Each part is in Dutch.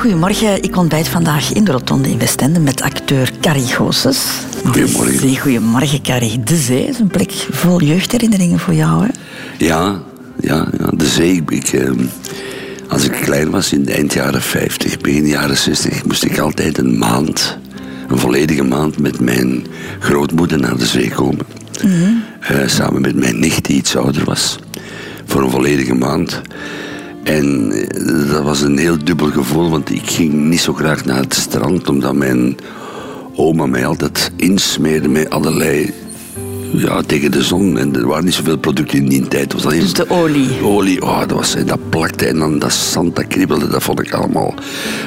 goedemorgen. Ik ontbijt vandaag in de Rotonde in Westende met acteur Carrie Goossens. Goedemorgen. Goedemorgen, Carrie. De Zee is een plek vol jeugdherinneringen voor jou, hè? Ja, ja, ja de Zee. Ik, eh, als ik klein was, in de eind jaren 50, begin jaren 60, moest ik altijd een maand, een volledige maand, met mijn grootmoeder naar de zee komen. Eh, samen met mijn nicht, die iets ouder was. Voor een volledige maand. En eh, dat was een heel dubbel gevoel, want ik ging niet zo graag naar het strand, omdat mijn oma mij altijd insmeerde met allerlei ja, tegen de zon. En er waren niet zoveel producten in die tijd. Was alleen Dus de olie. Olie, oh, dat, was, dat plakte en dan dat zand, dat kriebelde, dat vond ik allemaal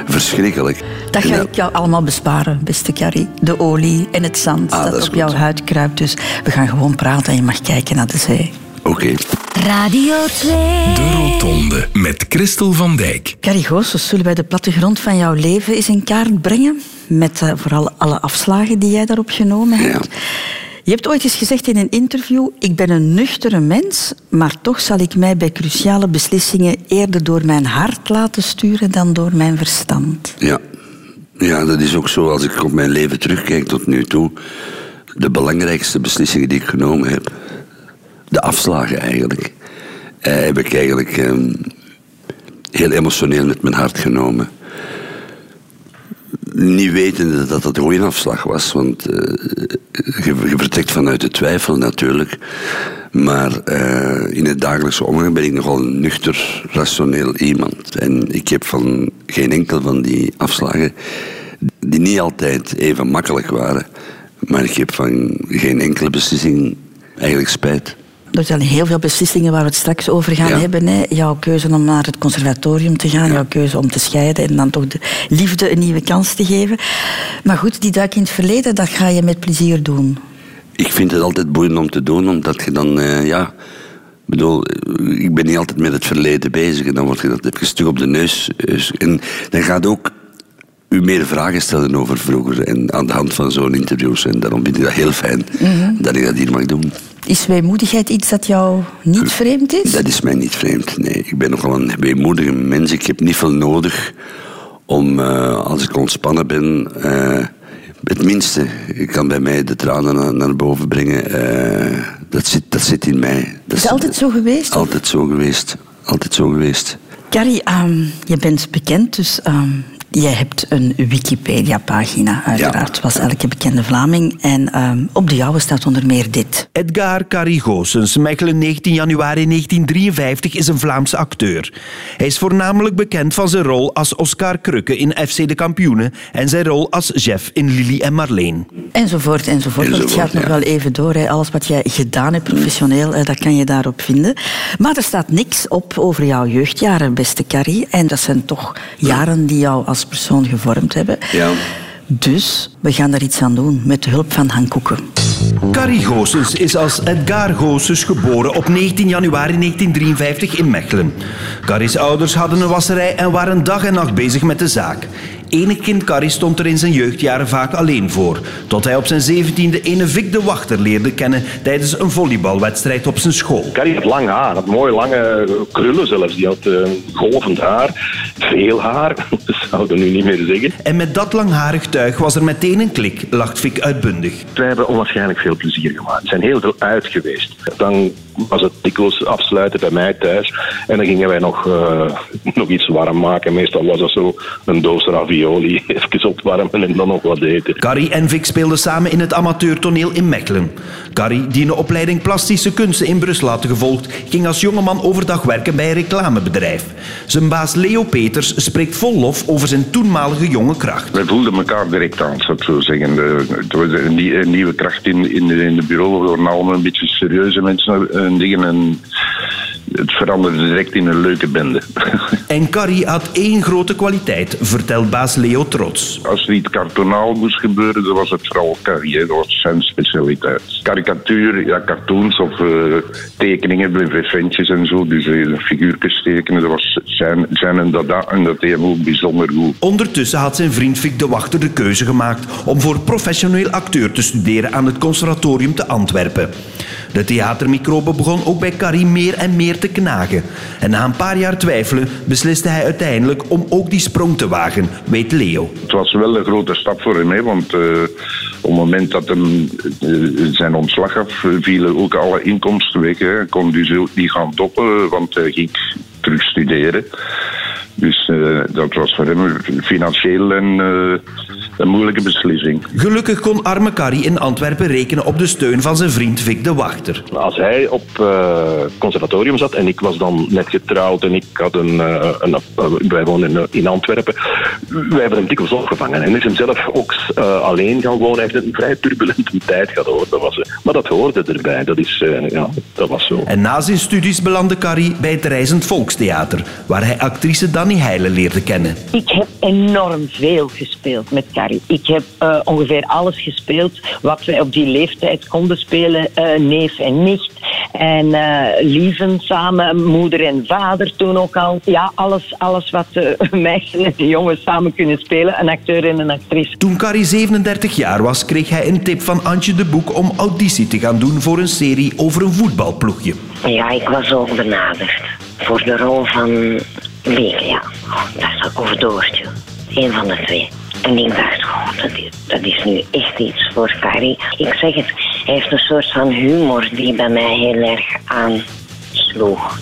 verschrikkelijk. Dat En ga ik jou allemaal besparen, beste Carrie. De olie en het zand Ah, dat, op jouw huid kruipt. Dus we gaan gewoon praten en je mag kijken naar de zee. Oké. Radio 2. De Rotonde met Christel van Dijk. Carrie Goossens, zullen wij de plattegrond van jouw leven eens in kaart brengen? Met eh, vooral alle afslagen die jij daarop genomen hebt. Ja. Je hebt ooit eens gezegd in een interview: Ik ben een nuchtere mens, maar toch zal ik mij bij cruciale beslissingen eerder door mijn hart laten sturen dan door mijn verstand. Ja. ja, dat is ook zo als ik op mijn leven terugkijk tot nu toe. De belangrijkste beslissingen die ik genomen heb, de afslagen eigenlijk, eh, heb ik eigenlijk ehm, heel emotioneel met mijn hart genomen. Niet wetende dat dat een afslag was, want eh, je, je vertrekt vanuit de twijfel natuurlijk. Maar eh, in het dagelijkse omgang ben ik nogal een nuchter, rationeel iemand. En ik heb van geen enkel van die afslagen, die niet altijd even makkelijk waren, maar ik heb van geen enkele beslissing eigenlijk spijt. Er zijn heel veel beslissingen waar we het straks over gaan Ja. hebben. Hè. Jouw keuze om naar het conservatorium te gaan, jouw keuze om te scheiden en dan toch de liefde een nieuwe kans te geven. Maar goed, die duik in het verleden, dat ga je met plezier doen. Ik vind het altijd boeiend om te doen, omdat je dan, eh, ja... Ik bedoel, ik ben niet altijd met het verleden bezig en dan word je dat even stuk op de neus. eh, En dan gaat ook u meer vragen stellen over vroeger en aan de hand van zo'n interviews. En daarom vind ik dat heel fijn dat ik dat hier mag doen. Is weemoedigheid iets dat jou niet vreemd is? Dat is mij niet vreemd, nee. Ik ben nogal een weemoedige mens. Ik heb niet veel nodig om, eh, als ik ontspannen ben... eh, het minste ik kan bij mij de tranen naar, naar boven brengen. eh, dat, zit, dat zit in mij. Dat Is het altijd zo geweest? of? Altijd zo geweest. Altijd zo geweest. Carrie, ehm, je bent bekend, dus ehm, jij hebt een Wikipedia-pagina, uiteraard, zoals elke bekende Vlaming. En ehm, op de jouwe staat onder meer dit. Edgar Carrie Goossens, Mechelen 19 januari 1953, is een Vlaamse acteur. Hij is voornamelijk bekend van zijn rol als Oscar Krukke in FC De Kampioenen en zijn rol als Jeff in Lily en Marleen. Enzovoort, enzovoort. Het gaat nog wel even door. Hè. Alles wat jij gedaan hebt professioneel, dat kan je daarop vinden. Maar er staat niks op over jouw jeugdjaren, beste Carrie. En dat zijn toch jaren die jou als persoon gevormd hebben. Ja. Dus we gaan daar iets aan doen met de hulp van Han Koeken. Carrie Goossens is als Edgar Goossens geboren op 19 januari 1953 in Mechelen. Carrie's ouders hadden een wasserij en waren dag en nacht bezig met de zaak. Enig kind Carrie stond er in zijn jeugdjaren vaak alleen voor, tot hij op zijn zeventiende ene Vic de Wachter leerde kennen tijdens een volleybalwedstrijd op zijn school. Carrie had lang haar, had mooie lange krullen zelfs. Die had eh, golvend haar, veel haar, dat zouden we nu niet meer zeggen. En met dat langharig tuig was er meteen een klik, lacht Vic uitbundig. Wij hebben onwaarschijnlijk veel plezier gemaakt. We zijn heel veel uit geweest. Dan was het dikwijls afsluiten bij mij thuis. En dan gingen wij nog, eh, nog iets warm maken. Meestal was dat zo een doos ravioli. Even opwarmen en dan nog wat eten. Carrie en Vic speelden samen in het amateurtoneel in Mechelen. Carrie, die een opleiding plastische kunsten in Brussel had gevolgd, ging als jongeman overdag werken bij een reclamebedrijf. Zijn baas Leo Peters spreekt vol lof over zijn toenmalige jonge kracht. Wij voelden elkaar direct aan, zou ik zo zeggen. De- Het was een, nie- een nieuwe kracht in, in, de, in de bureau. We waren allemaal een beetje serieuze mensen en dingen. En het veranderde direct in een leuke bende. En Carrie had één grote kwaliteit, vertelt baas Leo trots. Als er iets kartonaal moest gebeuren, dan was het vooral Carrie. hè. Dat was zijn specialiteit. Karikatuur, ja, cartoons of eh, tekeningen, ventjes en zo. Dus uh, figuurtjes tekenen, dat was zijn, zijn en dat, dat. En dat deed hem ook bijzonder goed. Ondertussen had zijn vriend Vic de Wachter de keuze gemaakt om voor professioneel acteur te studeren aan het conservatorium te Antwerpen. De theatermicrobe begon ook bij Carrie meer en meer te knagen. En na een paar jaar twijfelen besliste hij uiteindelijk om ook die sprong te wagen, weet Leo. Het was wel een grote stap voor hem, hè, want eh, op het moment dat hem eh, zijn ontslag gaf, vielen ook alle inkomsten weg. Hij kon dus ook niet gaan doppen, want hij ging terug studeren. Dus eh, dat was voor hem financieel een, eh, een moeilijke beslissing. Gelukkig kon arme Carrie in Antwerpen rekenen op de steun van zijn vriend Vic de Wachter. Als hij op eh, conservatorium zat en ik was dan net getrouwd en ik had een, een wij wonen in, in Antwerpen, wij hebben hem dikwijls opgevangen en is hem zelf ook eh, alleen gaan wonen. Hij heeft een vrij turbulente tijd gehad, hoor. Dat was, maar dat hoorde erbij. Dat is, eh, ja, dat was zo. En na zijn studies belandde Carrie bij het Reizend Volkstheater, waar hij actrice Danny Heijlen leerde kennen. Ik heb enorm veel gespeeld met Carrie. Ik heb eh, ongeveer alles gespeeld wat wij op die leeftijd konden spelen. eh, neef en nicht. En eh, lieven samen, moeder en vader toen ook al. Ja, alles, alles wat meisjes en jongens samen kunnen spelen. Een acteur en een actrice. Toen Carrie 37 jaar was, kreeg hij een tip van Antje de Boek om auditie te gaan doen voor een serie over een voetbalploegje. Ja, ik was ook benaderd voor de rol van Lieke, ja. Dat is of Doortje. Een van de twee. En ik dacht, dat, is, dat is nu echt iets voor Carrie. Ik zeg het, hij heeft een soort van humor die bij mij heel erg aansloeg.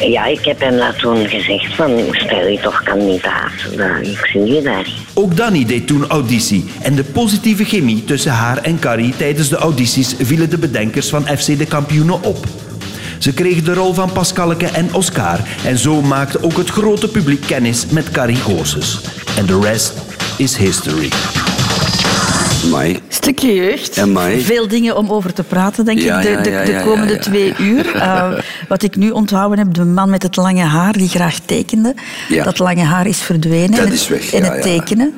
Ja, ik heb hem dat toen gezegd van, stel je toch kandidaat. Ik zie je daar. Ook Danny deed toen auditie. En de positieve chemie tussen haar en Carrie tijdens de audities vielen de bedenkers van FC de Kampioenen op. Ze kregen de rol van Pascalke en Oscar. En zo maakte ook het grote publiek kennis met Carrie Goossens. En de rest is history. Mai. Stukje jeugd. Amai. Veel dingen om over te praten, denk Ja, ik, de, de, ja, de ja, komende ja, ja. twee uur. Uh, wat ik nu onthouden heb, de man met het lange haar die graag tekende. Ja. Dat lange haar is verdwenen. Dat is weg, En het ja. tekenen.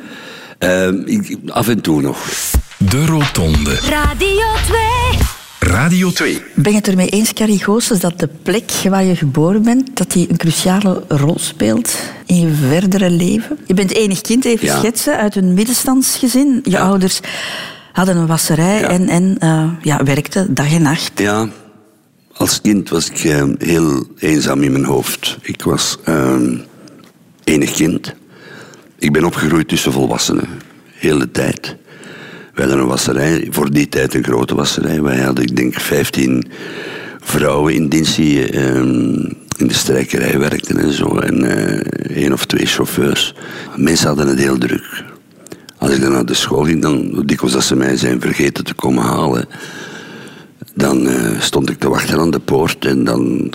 Ehm, ik- af en toe nog. De Rotonde. Radio 2. Radio 2. Ben je het ermee eens, Carrie Goossens, dat de plek waar je geboren bent, dat die een cruciale rol speelt in je verdere leven? Je bent enig kind, even Ja. schetsen, uit een middenstandsgezin. Je Ja. ouders hadden een wasserij Ja. en, en eh, ja, werkten dag en nacht. Ja, als kind was ik eh, heel eenzaam in mijn hoofd. Ik was ehm, enig kind. Ik ben opgegroeid tussen volwassenen, heel de tijd. We hadden een wasserij, voor die tijd een grote wasserij. Wij hadden, ik denk, 15 vrouwen in dienst die ehm, in de strijkerij werkten en zo. En eh, één of twee chauffeurs. Mensen hadden het heel druk. Als ik dan naar de school ging, dan dikwijls dat ze mij zijn vergeten te komen halen. Dan eh, stond ik te wachten aan de poort en dan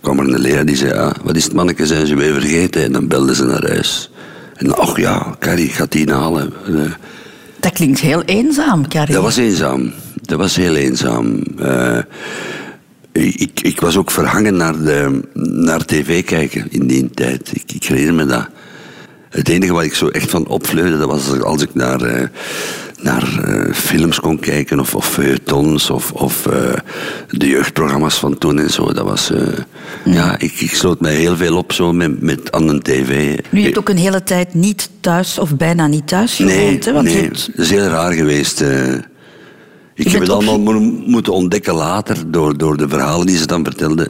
kwam er een leraar die zei... Ah, wat is het manneke, zijn ze weer vergeten? En dan belden ze naar huis. En ach ja, Carrie gaat die halen. Dat klinkt heel eenzaam, Carrie. dat was eenzaam. Dat was heel eenzaam. Eh, ik, ik was ook verhangen naar, de, naar tv kijken in die tijd. Ik, ik herinner me dat. Het enige wat ik zo echt van opvleurde, dat was als ik naar, eh, naar eh, films kon kijken, of, of feuilletons, of, of eh, de jeugdprogramma's van toen en zo. Dat was, eh, ja, ik, ik sloot mij heel veel op zo met, met aan de tv. Nu, je hebt ook een hele tijd niet thuis of bijna niet thuis gewoond. Nee, hè, nee hebt- dat is heel raar geweest. ik heb het allemaal mo- moeten ontdekken later, door, door de verhalen die ze dan vertelden.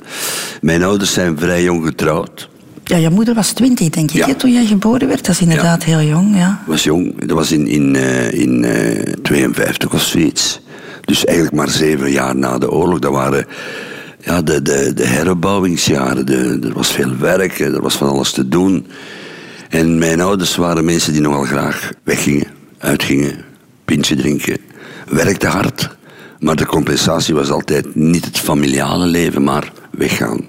Mijn ouders zijn vrij jong getrouwd. Ja, je moeder was twintig, denk ik, Ja. toen jij geboren werd. Dat is inderdaad heel jong, ja. was jong, dat was in, in, eh, in eh, 52 of zoiets. Dus eigenlijk maar zeven jaar na de oorlog. Dat waren ja, de, de, de herbouwingsjaren. De, er was veel werk, er was van alles te doen. En mijn ouders waren mensen die nogal graag weggingen, uitgingen, pintje drinken. Werkten hard. Maar de compensatie was altijd niet het familiale leven, maar weggaan.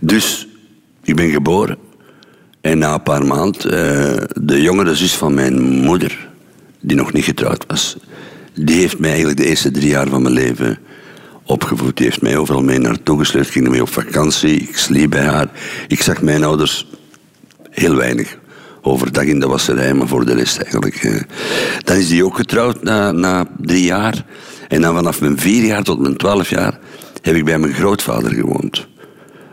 Dus ik ben geboren. En na een paar maanden, eh, de jongere zus van mijn moeder, die nog niet getrouwd was, die heeft mij eigenlijk de eerste drie jaar van mijn leven opgevoed. Die heeft mij overal mee naartoe gesleurd, ging mee op vakantie, ik sliep bij haar. Ik zag mijn ouders heel weinig. Overdag in de wasserij, maar voor de rest eigenlijk. eh. Dan is die ook getrouwd na, na drie jaar. En dan vanaf mijn vier jaar tot mijn twaalf jaar heb ik bij mijn grootvader gewoond.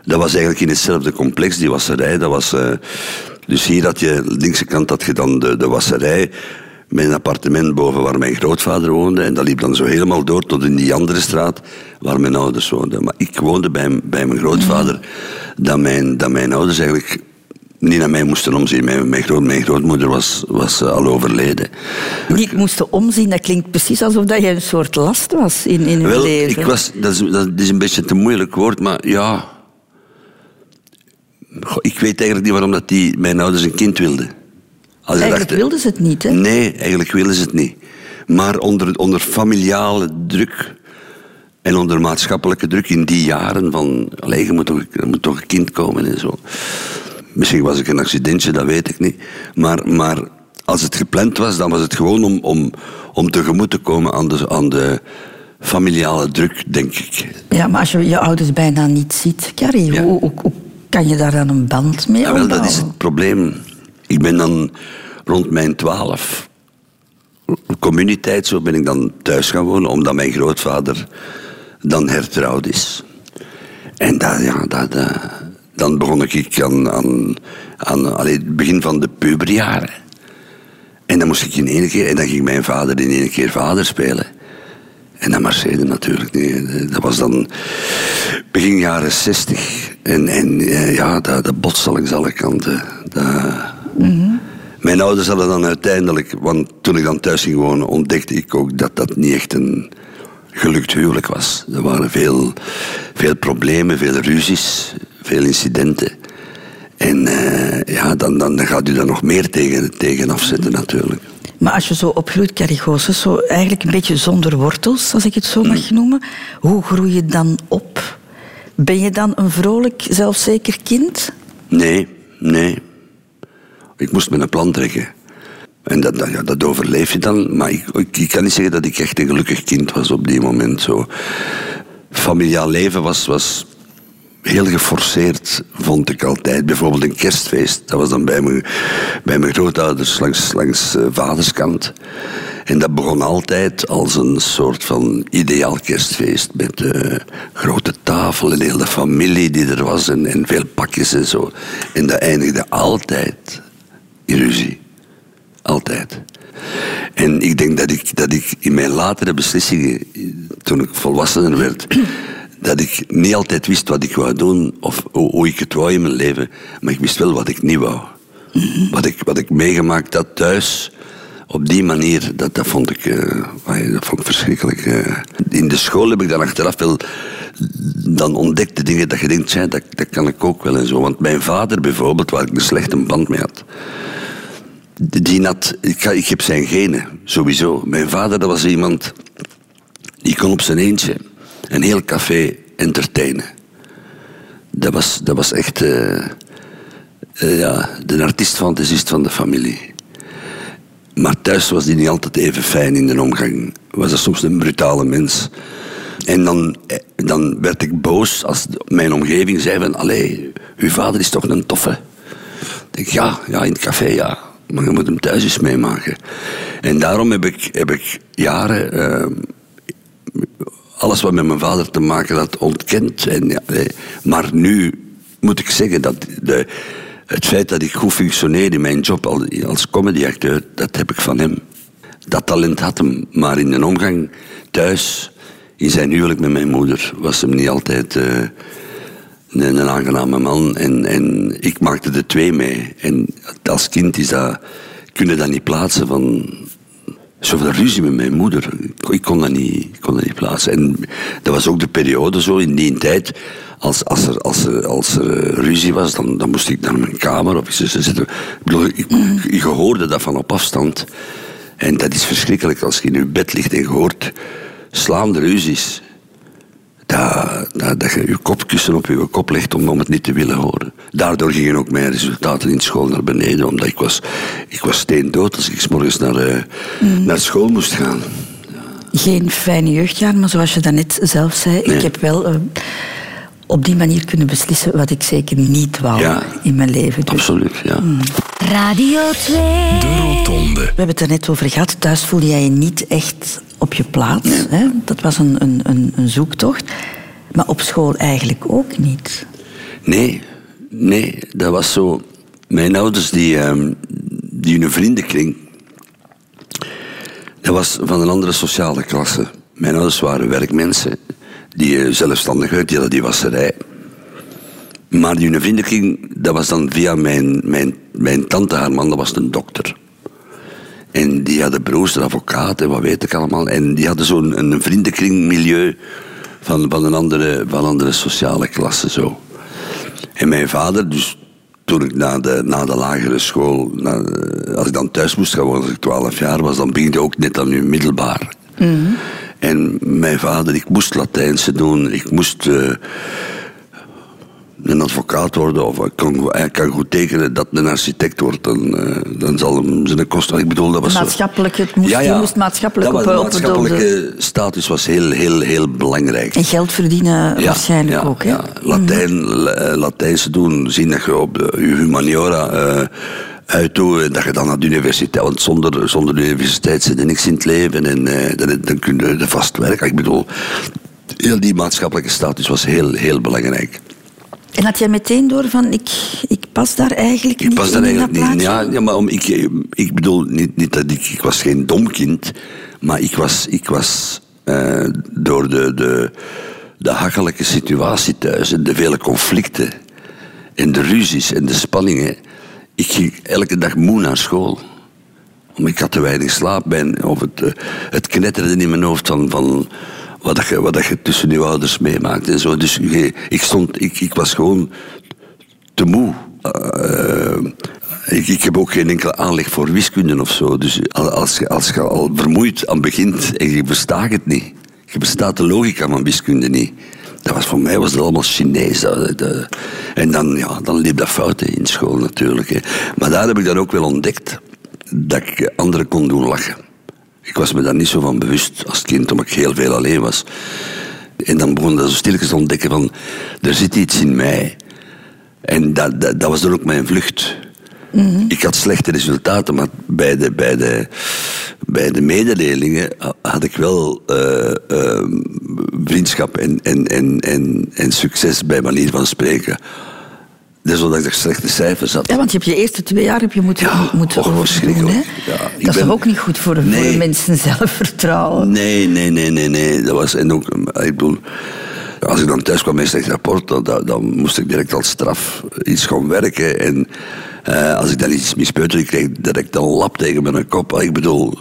Dat was eigenlijk in hetzelfde complex, die wasserij. Dat was, eh, dus hier had je, linkse kant had je dan de, de wasserij met een appartement boven waar mijn grootvader woonde. En dat liep dan zo helemaal door tot in die andere straat waar mijn ouders woonden. Maar ik woonde bij, bij mijn grootvader, dat, mijn, dat mijn ouders eigenlijk niet naar mij moesten omzien. Mijn, mijn, groot, mijn grootmoeder was, was eh, al overleden. Niet moesten omzien, dat klinkt precies alsof dat je een soort last was in, in hun Wel, leven. ik was, dat, is, dat is een beetje te moeilijk woord, maar ja. Goh, ik weet eigenlijk niet waarom dat die, mijn ouders een kind wilden. Als Eigenlijk dacht- wilden ze het niet, hè? Nee, eigenlijk willen ze het niet. Maar onder, onder familiale druk en onder maatschappelijke druk in die jaren van... Allee, je moet toch, er moet toch een kind komen en zo. Misschien was ik een accidentje, dat weet ik niet. Maar, maar als het gepland was, dan was het gewoon om, om, om tegemoet te komen aan de, aan de familiale druk, denk ik. Ja, maar als je je ouders bijna niet ziet, Carrie, hoe, hoe, hoe kan je daar dan een band mee Ja, wel, dat opbouwen? is het probleem. Ik ben dan rond mijn twaalf, communiteit, zo ben ik dan thuis gaan wonen, omdat mijn grootvader dan hertrouwd is. En dat, ja, dat, dan begon ik aan, aan, aan allee, het begin van de puberjaren. En dan moest ik in één keer, en dan ging mijn vader in één keer vader spelen. En dat marcheerde natuurlijk niet. Dat was dan begin jaren zestig. En, en eh, ja, dat, dat botste langs alle kanten. Dat... Mijn ouders hadden dan uiteindelijk, want toen ik dan thuis ging wonen, ontdekte ik ook dat dat niet echt een gelukt huwelijk was. Er waren veel, veel problemen, veel ruzies, veel incidenten. En eh, ja, dan, dan, dan gaat u daar nog meer tegen, tegen afzetten natuurlijk. Maar als je zo opgroeit, Carrie Goossens, zo eigenlijk een beetje zonder wortels, als ik het zo mag noemen, hoe groei je dan op? Ben je dan een vrolijk, zelfzeker kind? Nee, nee. Ik moest met een plan trekken. En dat, dat, ja, dat overleef je dan. Maar ik, ik, ik kan niet zeggen dat ik echt een gelukkig kind was op die moment. Zo. Familiaal leven was, was heel geforceerd, vond ik altijd. Bijvoorbeeld een kerstfeest. Dat was dan bij mijn, bij mijn grootouders langs, langs eh, vaderskant. En dat begon altijd als een soort van ideaal kerstfeest. Met eh, grote tafel en heel de familie die er was. En, en veel pakjes en zo. En dat eindigde altijd in ruzie. Altijd. En ik denk dat ik, dat ik in mijn latere beslissingen, toen ik volwassener werd, dat ik niet altijd wist wat ik wou doen of hoe, ik het wou in mijn leven, maar ik wist wel wat ik niet wou. Wat ik, wat ik meegemaakt had thuis, op die manier, dat, dat, vond, ik, eh, dat vond ik verschrikkelijk. eh. In de school heb ik dan achteraf wel dan ontdekte dingen dat je denkt, "Tja, dat, dat kan ik ook wel en zo. Want mijn vader bijvoorbeeld, waar ik een slechte band mee had, die had, ik, ik heb zijn genen, sowieso. Mijn vader dat was iemand die kon op zijn eentje een heel café entertainen. Dat was, dat was echt eh, ja, de artiest-fantasist van de familie. Maar thuis was die niet altijd even fijn in de omgang. Was dat soms een brutale mens. En dan, eh, dan werd ik boos als mijn omgeving zei van... Allee, uw vader is toch een toffe? Ik ja, ja, in het café, ja. Maar je moet hem thuis eens meemaken. En daarom heb ik, heb ik jaren... eh, alles wat met mijn vader te maken had ontkend. En, ja, maar nu moet ik zeggen dat de, het feit dat ik goed functioneer in mijn job al- als comedyacteur, dat heb ik van hem. Dat talent had hem, maar in de omgang thuis, in zijn huwelijk met mijn moeder, was hem niet altijd eh, een, een aangename man. En, en ik maakte de twee mee. En als kind is dat, kun je dat niet plaatsen van, zoveel ruzie met mijn moeder. Ik- kon dat niet, kon dat niet plaatsen. En dat was ook de periode zo in die tijd. Als, als, er, als, er, als er eh, ruzie was, dan, dan moest ik naar mijn kamer of iets zitten. Ik hoorde dat van op afstand. En dat is verschrikkelijk als je in je bed ligt en je hoort slaande ruzies. Dat, dat, dat je je kopkussen op je kop legt om, om het niet te willen horen. Daardoor gingen ook mijn resultaten in school naar beneden. Omdat ik was, ik was steendood als ik 's morgens naar, eh, naar school moest gaan. Geen fijne jeugdjaar, maar zoals je daarnet zelf zei, ik heb wel eh, op die manier kunnen beslissen wat ik zeker niet wou Ja. in mijn leven. Dus Absoluut, ja. Radio 2. De Rotonde. We hebben het er net over gehad. Thuis voelde jij je niet echt op je plaats. Hè? Dat was een, een, een, een zoektocht. Maar op school eigenlijk ook niet. Nee, nee, dat was zo. Mijn ouders, die, ehm, die hun vriendenkring, Dat was van een andere sociale klasse. Mijn ouders waren werkmensen die eh, zelfstandig uit, die die wasserij. Maar die vriendenkring, dat was dan via mijn, mijn, mijn tante, haar man, dat was een dokter. En die hadden broers, een advocaat en wat weet ik allemaal. En die hadden zo'n een vriendenkringmilieu van, van, een andere, van een andere sociale klasse zo. En mijn vader, dus toen ik na de, na de lagere school, na, als ik dan thuis moest gaan wonen, als ik 12 jaar was, dan begin je ook net aan je middelbaar. En mijn vader, ik moest Latijnse doen, ik moest eh, een advocaat worden, of ik kan, go- hij kan goed tekenen dat een architect wordt, dan, eh, dan zal hem zijn kosten. Ik bedoel, dat was Maatschappelijk, het moest, je moest maatschappelijk dat op, was- maatschappelijke status was heel, heel, heel belangrijk. En geld verdienen Ja, waarschijnlijk ja, ook, hè? ja. Latijn, La- eh, Latijnse doen, zien dat je op de, humaniora eh uit en dat je dan naar de universiteit, want zonder, zonder de universiteit zit er niks in het leven en eh, dan, dan kun je er vast werken. Ik bedoel, heel die maatschappelijke status was heel, heel belangrijk. En had jij meteen door van, ik, ik pas daar eigenlijk Ik niet pas daar in eigenlijk dat niet? Ja, ja, maar om, ik, ik bedoel niet, niet dat ik, ik was geen dom kind, maar ik was, ik was eh, door de, de, de hachelijke situatie thuis en de vele conflicten en de ruzies en de spanningen. Ik ging elke dag moe naar school. Omdat ik had te weinig slaap bij, of het, eh, het knetterde in mijn hoofd van, van wat, je, wat je tussen je ouders meemaakt en zo. Dus je- ik, stond, ik, ik was gewoon te moe. Eh, ik, ik heb ook geen enkele aanleg voor wiskunde of zo. Dus al- als je, als al vermoeid aan begint en je verstaat het niet. Je verstaat de logica van wiskunde niet. Dat was voor mij was dat allemaal Chinees. En dan, ja, dan liep dat fout in school natuurlijk. Hè. Maar daar heb ik dan ook wel ontdekt dat ik anderen kon doen lachen. Ik was me daar niet zo van bewust als kind, omdat ik heel veel alleen was. En dan begon dat zo stilletjes te ontdekken van, er zit iets in mij. En dat, dat, dat was dan ook mijn vlucht. Ik had slechte resultaten, maar bij de, bij de, bij de medeleerlingen had ik wel eh, eh, vriendschap en, en, en, en, en succes bij manier van spreken. Dus omdat ik slechte cijfers had. Ja, want je hebt je eerste twee jaar heb je moeten, Ja, moeten och, verschrikkelijk. hè? Ja, dat is toch ook niet goed voor, voor Nee. mensen zelfvertrouwen? Nee, nee, nee, nee, nee. Dat was, en ook, ik bedoel, als ik dan thuis kwam met een slecht rapport, dan, dan, dan moest ik direct als straf iets gaan werken. En eh, als ik dan iets mispeuterde, ik kreeg direct een lap tegen mijn kop. Ik bedoel...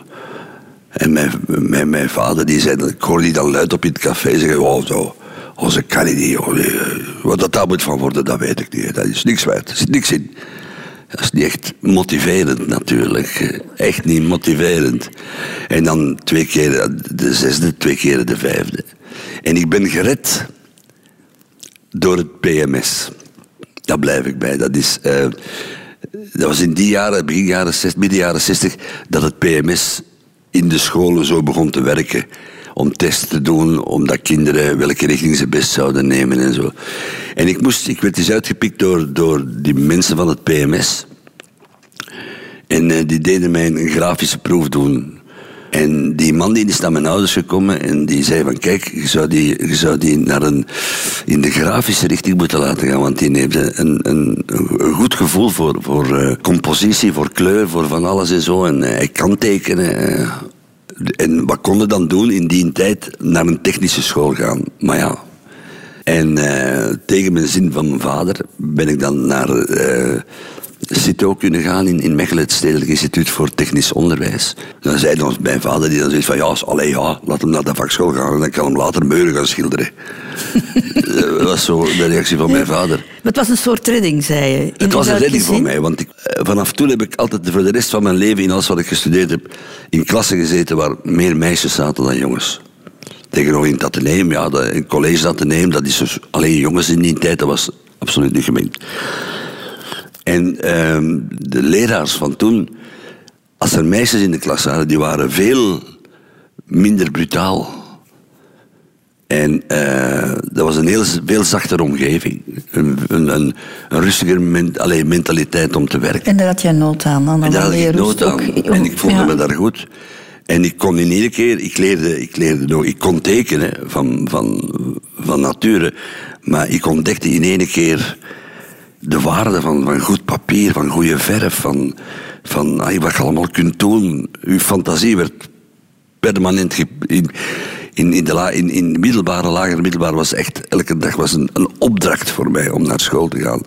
En mijn, mijn, mijn vader, die zei, dat- ik hoorde die dan luid op in het café zeggen, oh, zo, onze oh, die, eh, wat dat daar moet van worden, dat weet ik niet. Dat is niks waard, er zit niks in. Dat is niet echt motiverend natuurlijk. Echt niet motiverend. En dan twee keer de zesde, twee keer de vijfde. En ik ben gered door het PMS. Daar blijf ik bij. Dat, is, eh, dat was in die jaren, begin jaren 60, midden jaren 60, dat het PMS in de scholen zo begon te werken. Om tests te doen, omdat kinderen welke richting ze best zouden nemen en zo. En ik, moest, ik werd eens uitgepikt door, door die mensen van het PMS. En eh, die deden mij een grafische proef doen. En die man die is naar mijn ouders gekomen en die zei van kijk, je zou die, je zou die naar een, in de grafische richting moeten laten gaan, want die heeft een, een, een goed gevoel voor, voor eh, compositie, voor kleur, voor van alles en zo. En eh, hij kan tekenen. eh. en wat konden dan doen in die tijd? Naar een technische school gaan. Maar ja, en tegen mijn zin van mijn vader ben ik dan naar eh CITO kunnen gaan in, in Mechelen, het Stedelijk Instituut voor Technisch Onderwijs. Dan zei dan mijn vader, die dan zoiets van, ja, allee, ja, laat hem naar de vakschool gaan en dan kan hem later meuren gaan schilderen. dat was zo de reactie van mijn vader. Maar het was een soort redding, zei je. In Het was een redding voor mij, want ik, eh, vanaf toen heb ik altijd voor de rest van mijn leven, in alles wat ik gestudeerd heb, in klassen gezeten waar meer meisjes zaten dan jongens. Tegenover in het ateneum, ja, in het college ateneum, dat is dus alleen jongens in die tijd, dat was absoluut niet gemengd. En ehm, de leraars van toen, als er meisjes in de klas waren, die waren veel minder brutaal. En eh, dat was een heel veel zachtere omgeving. Een, een, een, rustiger men, allee, mentaliteit om te werken. En daar had jij nood aan. Dan En daar had ik nood aan. ook- En ik voelde ja. me daar goed. En ik kon in iedere keer, ik leerde, ik leerde nog, ik kon tekenen van, van, van nature. Maar ik ontdekte in ene keer de waarde van, van goed papier, van goede verf, van, van ah, wat je allemaal kunt doen. Uw fantasie werd permanent in, in, in, de la, in, in middelbare, lagere middelbare was echt elke dag was een, een opdracht voor mij om naar school te gaan.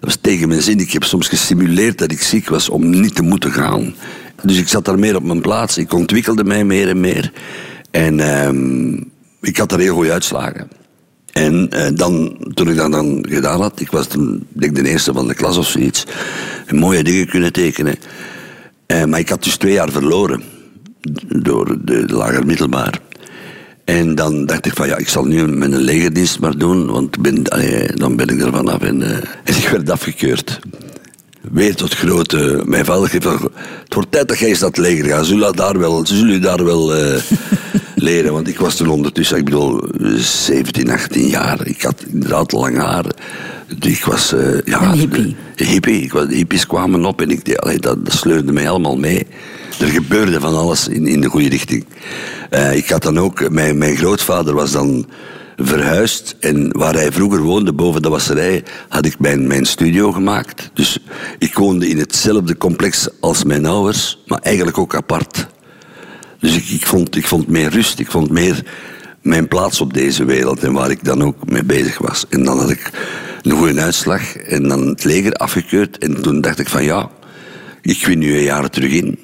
Dat was tegen mijn zin. Ik heb soms gestimuleerd dat ik ziek was om niet te moeten gaan. Dus ik zat daar meer op mijn plaats. Ik ontwikkelde mij meer en meer. En ehm, ik had daar heel goede uitslagen. En eh, dan, toen ik dat dan gedaan had, ik was toen, de eerste van de klas of zoiets, mooie dingen kunnen tekenen. Eh, maar ik had dus twee jaar verloren door de lager middelbaar. En dan dacht ik van ja, ik zal nu mijn legerdienst maar doen, want ben, dan ben ik er vanaf. En, eh, en ik werd afgekeurd. Weer tot grote, mijn vader het wordt tijd dat jij eens het leger gaat. Ze zullen daar wel, zullen daar wel leren. Want ik was toen ondertussen, ik bedoel, 17, 18 jaar. Ik had inderdaad lang haar. Dus Ik was, eh, ja... Een hippie. Hippie. Ik was, de hippies kwamen op en ik, allee, dat, dat sleurde mij allemaal mee. Er gebeurde van alles in, in de goede richting. Eh, ik had dan ook, mijn, mijn grootvader was dan verhuisd. En waar hij vroeger woonde, boven de wasserij, had ik mijn, mijn studio gemaakt. Dus ik woonde in hetzelfde complex als mijn ouders, maar eigenlijk ook apart. Dus ik, vond, ik vond meer rust, ik vond meer mijn plaats op deze wereld en waar ik dan ook mee bezig was. En dan had ik een goede uitslag en dan het leger afgekeurd. En toen dacht ik van ja, ik win nu een jaar terug in.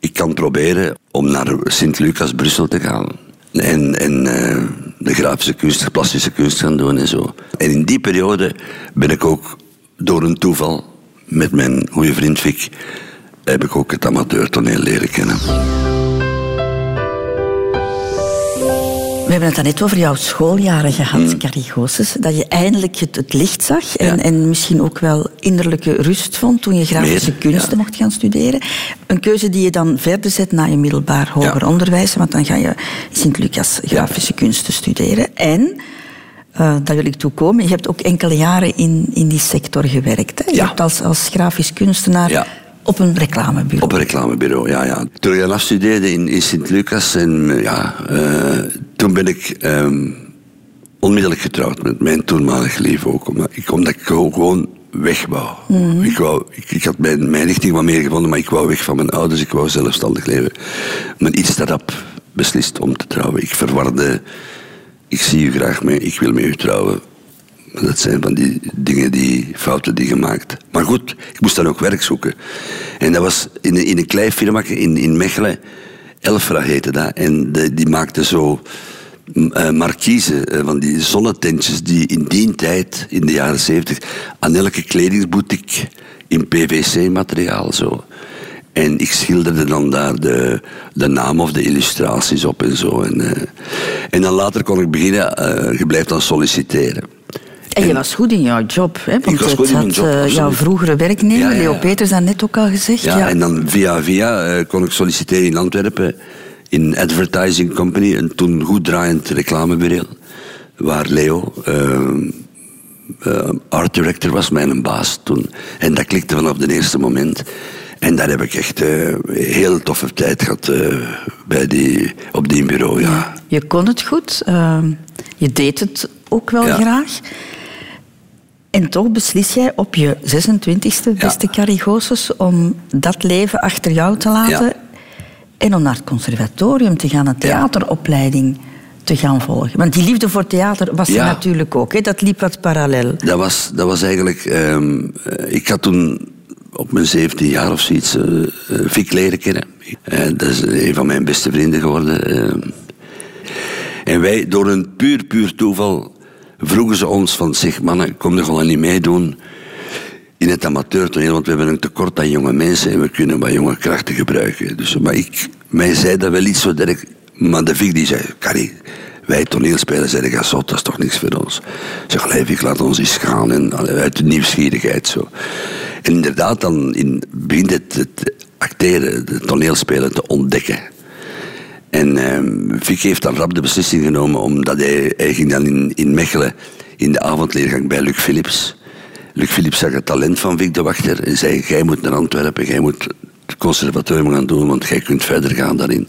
Ik kan proberen om naar Sint-Lucas, Brussel te gaan. En, en eh, de grafische kunst, de plastische kunst gaan doen en zo. En in die periode ben ik ook door een toeval met mijn goede vriend Vic... heb ik ook het amateurtoneel leren kennen. Hebben het net over jouw schooljaren gehad, Mm. Carrie Goossens. Dat je eindelijk het, het licht zag en, Ja. en misschien ook wel innerlijke rust vond toen je grafische Meer, kunsten ja. mocht gaan studeren. Een keuze die je dan verder zet na je middelbaar hoger Ja. onderwijs, want dan ga je Sint-Lucas grafische kunsten studeren. En, eh daar wil ik toe komen, je hebt ook enkele jaren in, in die sector gewerkt. Hè? Je Ja. hebt als, als grafisch kunstenaar Ja. Op een reclamebureau. Op een reclamebureau, ja, ja. Toen ik afstudeerde in, in Sint-Lucas, en eh, ja, eh, toen ben ik ehm, onmiddellijk getrouwd met mijn toenmalige lief ook. Omdat ik, omdat ik gewoon weg wou. ik, wou ik, ik had mijn, mijn richting wat meer gevonden, maar ik wou weg van mijn ouders. Ik wou zelfstandig leven. Maar iets dat beslist om te trouwen. Ik verwarde, ik zie u graag mee, ik wil met u trouwen. Dat zijn van die dingen, die fouten die gemaakt. Maar goed, ik moest dan ook werk zoeken. En dat was in, in een klein firma in, in Mechelen. Elfra heette dat. En die maakte zo eh, markiezen eh, van die zonnetentjes die in die tijd, in de jaren zeventig, aan elke kledingsboutique in PVC-materiaal zo. En ik schilderde dan daar de, de naam of de illustraties op en zo. En, eh, en dan later kon ik beginnen, je blijft dan solliciteren. En je was goed in jouw job, hè? want was het goed in mijn had job, eh, absoluut. jouw vroegere werknemer, Ja, ja, Leo. Peters, dat net ook al gezegd. Ja, en dan via via eh, kon ik solliciteren in Antwerpen in Advertising Company, een toen goed draaiend reclamebureau, waar Leo eh, eh, art director was, mijn baas toen. En dat klikte vanaf het eerste moment. En daar heb ik echt eh heel toffe tijd gehad eh, bij die, op die bureau, ja. Je kon het goed, eh, je deed het ook wel Ja. graag. En toch beslis jij op je 26e, beste Carrie Goossens, om dat leven achter jou te laten en om naar het conservatorium te gaan, een theateropleiding te gaan volgen. Want die liefde voor theater was er natuurlijk ook, hè? dat liep wat parallel. Dat was, dat was eigenlijk... ehm, eh, ik had toen op mijn 17 jaar of zoiets eh, Vic leren kennen. Dat is een van mijn beste vrienden geworden. ehm. En wij, door een puur, puur toeval, vroegen ze ons van... Zeg, mannen, kom er gewoon niet meedoen in het amateurtoneel, want we hebben een tekort aan jonge mensen en we kunnen wat jonge krachten gebruiken. Dus, maar ik, mij zei dat wel iets zo direct, maar de Vic die zei, Carrie, wij toneelspelers ga zot, dat is toch niks voor ons. Ik zeg, Vic, laat ons eens gaan, en, allee, uit de nieuwsgierigheid zo. En inderdaad, dan in, begint het, het acteren, het toneelspelen te ontdekken. En ehm Vic heeft dan rap de beslissing genomen, omdat hij, ging dan in, in Mechelen in de avondleergang bij Luc Philips. Luc Philips zag het talent van Vic de Wachter en zei, jij moet naar Antwerpen, jij moet het conservatorium gaan doen, want jij kunt verder gaan daarin.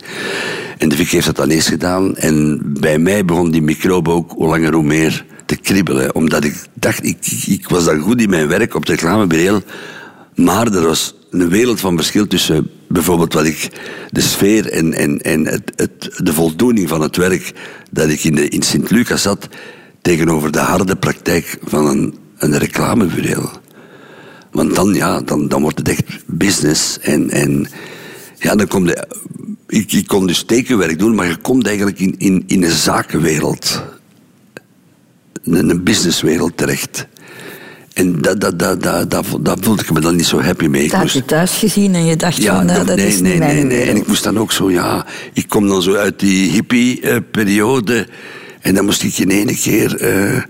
En de Vic heeft dat dan eerst gedaan en bij mij begon die microbe ook hoe langer hoe meer te kriebelen, omdat ik dacht, ik, ik, ik was dan goed in mijn werk op het reclamebureau, maar er was een wereld van verschil tussen bijvoorbeeld wat ik, de sfeer en, en, en het, het, de voldoening van het werk dat ik in, de, in Sint-Lucas had, tegenover de harde praktijk van een, een reclamebureau. Want dan, ja, dan, dan wordt het echt business. En, en ja, dan kom je, ik, ik kon dus tekenwerk doen, maar je komt eigenlijk in, in, in een zakenwereld. In een businesswereld terecht. En dat, dat, dat, dat, dat, dat voelde ik me dan niet zo happy mee. Ik Dat had je thuis gezien en je dacht ja, van, nou, dat- nee, is nee, niet mijn nee, nee. En ik moest dan ook zo, ja... Ik kom dan zo uit die hippie-periode. en dan moest ik in ene keer eh,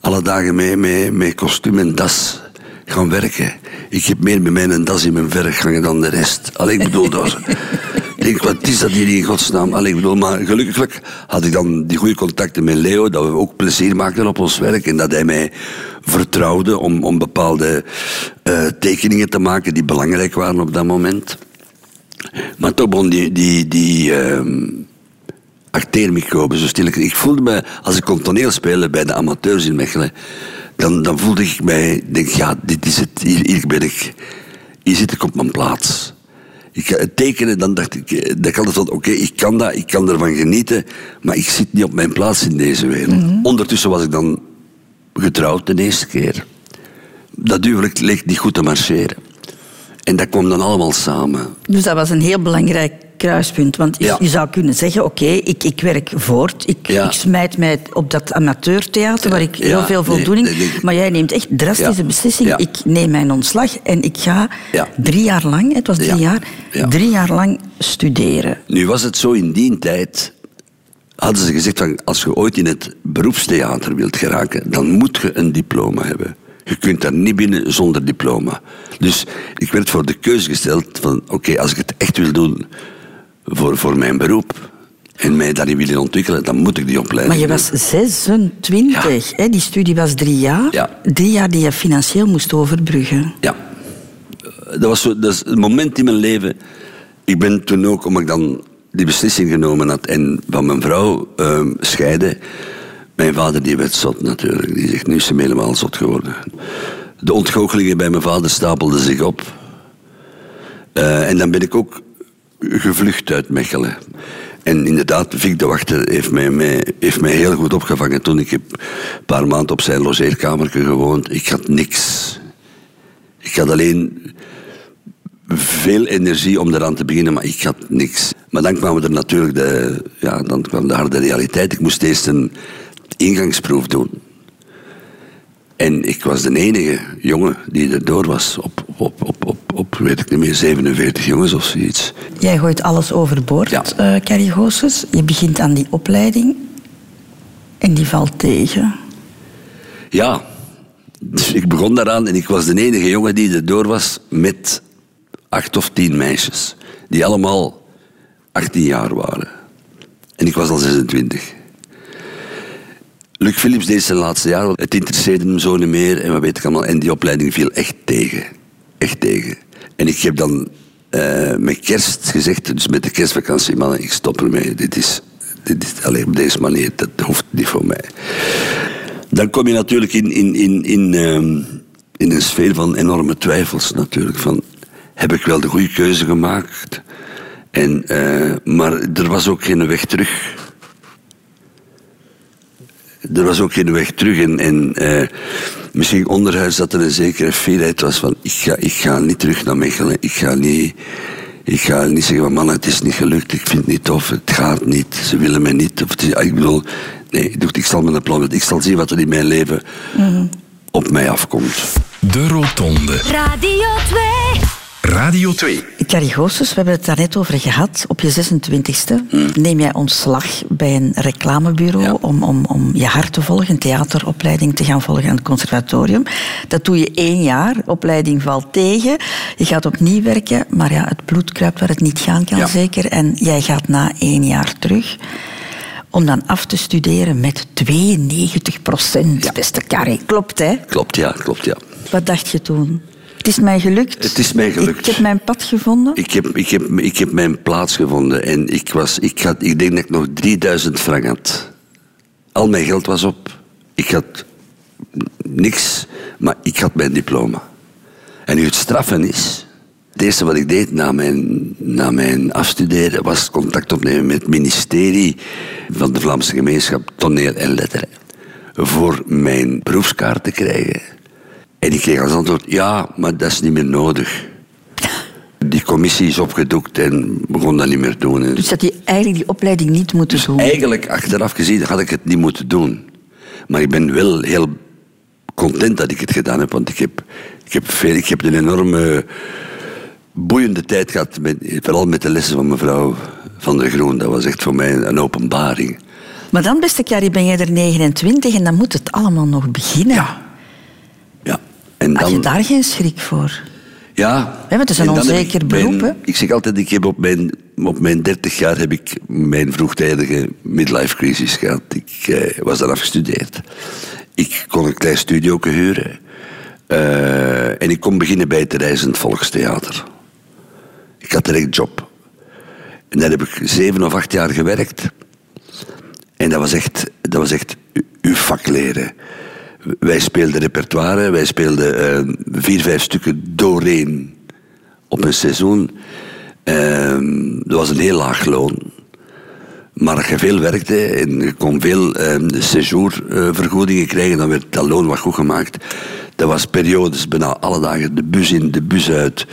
alle dagen mee, mee, met kostuum en das gaan werken. Ik heb meer met mijn das in mijn werk gangen dan de rest. Allee, ik bedoel, dat ik wat is dat hier in godsnaam? Ik bedoel, maar gelukkig had ik dan die goede contacten met Leo, dat we ook plezier maakten op ons werk en dat hij mij vertrouwde om, om bepaalde eh, tekeningen te maken die belangrijk waren op dat moment. Maar toch begon die, die, die acteermicroben zo stil. Ik voelde me, als ik kon toneel spelen bij de amateurs in Mechelen, dan, dan voelde ik mij, denk ja, dit is het, hier, hier ben ik, hier zit ik op mijn plaats. Ik tekenen, dan dacht ik, eh, dat ik altijd van, oké, ik kan dat, ik kan ervan genieten, maar ik zit niet op mijn plaats in deze wereld. Ondertussen was ik dan getrouwd de eerste keer. Dat huwelijk leek niet goed te marcheren. En dat kwam dan allemaal samen. Dus dat was een heel belangrijk kruispunt. Want je- Ja. je zou kunnen zeggen, oké, ik, ik werk voort. Ik, Ja. ik smijt mij op dat amateurtheater waar ik heel veel voldoening... nee, nee. Maar jij neemt echt drastische Ja. beslissing. Ja. Ik neem mijn ontslag en ik ga drie jaar lang, het was drie Ja. jaar, Ja. drie jaar lang studeren. Nu was het zo in die tijd. Hadden ze gezegd van als je ooit in het beroepstheater wilt geraken, dan moet je een diploma hebben. Je kunt daar niet binnen zonder diploma. Dus ik werd voor de keuze gesteld van oké, als ik het echt wil doen voor, voor mijn beroep en mij daarin willen ontwikkelen, dan moet ik die opleiding Maar je doen. was 26, hè? die studie was drie jaar. Ja. Drie jaar die je financieel moest overbruggen. Ja. Dat was zo, dat is een moment in mijn leven. Ik ben toen ook, omdat ik dan die beslissing genomen had en van mijn vrouw ehm scheiden. Mijn vader die werd zot natuurlijk. Die zegt, nu is ze helemaal zot geworden. De ontgoochelingen bij mijn vader stapelden zich op. Eh, en dan ben ik ook gevlucht uit Mechelen. En inderdaad, Vic de Wachter heeft mij, heeft mij heel goed opgevangen toen ik een paar maanden op zijn logeerkamer gewoond. Ik had niks. Ik had alleen veel energie om eraan te beginnen, maar ik had niks. Maar dan kwam er natuurlijk de, ja, dan kwam de harde realiteit. Ik moest eerst een ingangsproef doen. En ik was de enige jongen die er door was. Op, op, op, op weet ik niet meer, 47 jongens of zoiets. Jij gooit alles overboord, Ja. eh Carrie Goossens. Je begint aan die opleiding en die valt tegen. Ja, dus ik begon daaraan en ik was de enige jongen die er door was met acht of tien meisjes. Die allemaal 18 jaar waren. En ik was al 26. Luc Philips deed zijn laatste jaar, want het interesseerde hem zo niet meer en wat weet ik allemaal. En die opleiding viel echt tegen. Echt tegen. En ik heb dan eh, met kerst gezegd, dus met de kerstvakantie, mannen, ik stop ermee. Dit is, dit is alleen op deze manier, dat hoeft niet voor mij. Dan kom je natuurlijk in, in, in, in, ehm, in een sfeer van enorme twijfels natuurlijk. Van, heb ik wel de goede keuze gemaakt? En, eh, maar er was ook geen weg terug. Er was ook geen weg terug. En, en eh, misschien onderhuis dat er een zekere fierheid was van... Ik ga, ik ga niet terug naar Mechelen. Ik ga niet... Ik ga niet zeggen van man, het is niet gelukt, ik vind het niet tof, het gaat niet, ze willen mij niet. Of het is- ik bedoel, nee, ik, doe- ik zal mijn plan, ik zal zien wat er in mijn leven op mij afkomt. De Rotonde. Radio 2. Radio 2. Carrie Goossens, we hebben het daar net over gehad. Op je 26e neem jij ontslag bij een reclamebureau Ja. om, om, om je hart te volgen, een theateropleiding te gaan volgen aan het conservatorium. Dat doe je één jaar, opleiding valt tegen. Je gaat opnieuw werken, maar ja, het bloed kruipt waar het niet gaan kan Ja. zeker. En jij gaat na één jaar terug om dan af te studeren met 92 procent, Ja. beste Carrie. Klopt, hè? Klopt, ja, klopt, ja. Wat dacht je toen? Het is mij gelukt. Het is mij gelukt. Ik heb mijn pad gevonden. Ik heb, ik, heb, ik heb mijn plaats gevonden en ik, was, ik, had, ik denk dat ik nog 3000 frank had. Al mijn geld was op. Ik had niks, maar ik had mijn diploma. En nu het straffen is, Het eerste wat ik deed na mijn, na mijn afstuderen was contact opnemen met het ministerie van de Vlaamse gemeenschap Toneel en Letteren. Voor mijn beroepskaart te krijgen. En ik kreeg als antwoord, ja, maar dat is niet meer nodig. Die commissie is opgedoekt en begon dat niet meer doen. Dus dat je eigenlijk die opleiding niet moeten doen. Eigenlijk, achteraf gezien, had ik het niet moeten doen. Maar ik ben wel heel content dat ik het gedaan heb, want ik heb, ik heb, veel, ik heb een enorme boeiende tijd gehad, met, vooral met de lessen van mevrouw Van der Groen. Dat was echt voor mij een openbaring. Maar dan, beste Carrie, ben jij er 29 en dan moet het allemaal nog beginnen. Ja. Had je daar geen schrik voor? ja. want het is een onzeker beroep, mijn-? Ik zeg altijd, ik heb op mijn, op mijn 30 jaar heb ik mijn vroegtijdige midlife crisis gehad. Ik eh, was dan afgestudeerd. Ik kon een klein studio huren. Eh, en ik kon beginnen bij het Reizend Volkstheater. Ik had direct job. En daar heb ik zeven of acht jaar gewerkt. En dat was echt, dat was echt uw vak leren. Wij speelden repertoire, wij speelden eh, vier, vijf stukken doorheen op een seizoen. Ehm, dat was een heel laag loon. Maar als je veel werkte en je kon veel ehm séjourvergoedingen krijgen, dan werd dat loon wat goed gemaakt. Dat was periodes, bijna alle dagen, de bus in, de bus uit.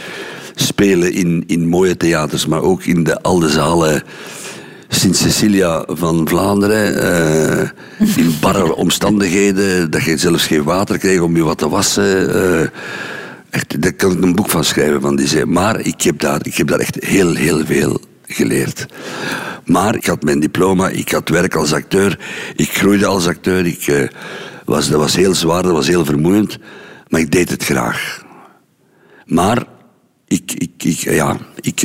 Spelen in, in mooie theaters, maar ook in de oude zalen Sint-Cecilia van Vlaanderen. eh, in barre omstandigheden, dat je zelfs geen water kreeg om je wat te wassen. eh, echt, daar kan ik een boek van schrijven. Van die zei. Maar ik heb, daar, ik heb daar echt heel, heel veel geleerd. Maar ik had mijn diploma, ik had werk als acteur, ik groeide als acteur. Ik, eh, was, dat was heel zwaar, dat was heel vermoeiend, maar ik deed het graag. Maar ik, ik, ik, ja, ik,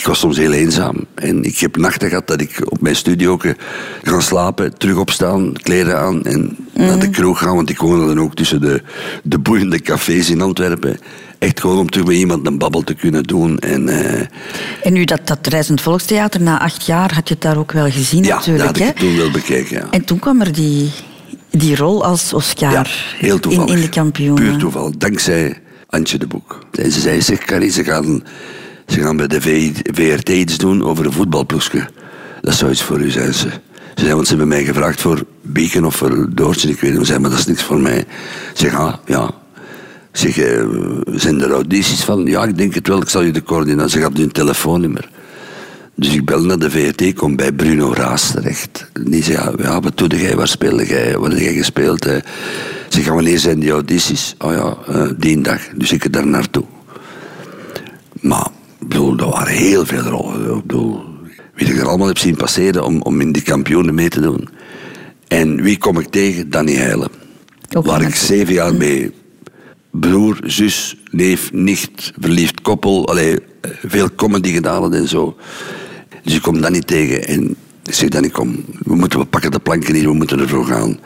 ik was soms heel eenzaam. En ik heb nachten gehad dat ik op mijn studio gaan slapen, terug opstaan, kleren aan en naar de kroeg gaan. Want ik woonde dan ook tussen de, de boeiende cafés in Antwerpen. Echt gewoon om terug met iemand een babbel te kunnen doen. En, eh, En nu dat, dat Reizend Volkstheater, na acht jaar had je het daar ook wel gezien ja, dat natuurlijk. had ik toen wel bekeken. Ja. En toen kwam er die, die rol als Oscar Ja, heel in, in de kampioenen. Puur toeval. Dankzij Antje de Boek. En ze zei, zeg Carrie, ze gaan, ze gaan bij de VRT iets doen over een voetbalploegje. Dat zou iets voor u zijn, ze. Ze ze hebben mij gevraagd voor Beacon of voor Doortje, ik weet niet. Ze zei, maar dat is niks voor mij. Zeg, ah, ja. Zeg, eh, zijn er audities van? Ja, ik denk het wel. Ik zal je de coördinatie. Ze gaf hun telefoonnummer. Dus ik bel naar de VRT, kom bij Bruno Raas terecht. Die zei, ja, ja, wat doe jij, waar speelde jij, wat heb jij gespeeld? eh? Zeg, wanneer zijn die audities? Oh ja, eh, die dag. Dus ik daar naartoe. Maar, ik bedoel, er waren heel veel rollen. Ik bedoel, wie ik er allemaal heb zien passeren om, om in die kampioenen mee te doen. En wie kom ik tegen? Danny Heijlen. Ook waar ik zeven jaar mee broer, zus, neef, nicht, verliefd koppel. Allee, veel comedy gedaan en zo. Dus ik kom dat niet tegen. En ik zeg dan, ik kom, we, moeten, we pakken de planken hier, we moeten ervoor gaan.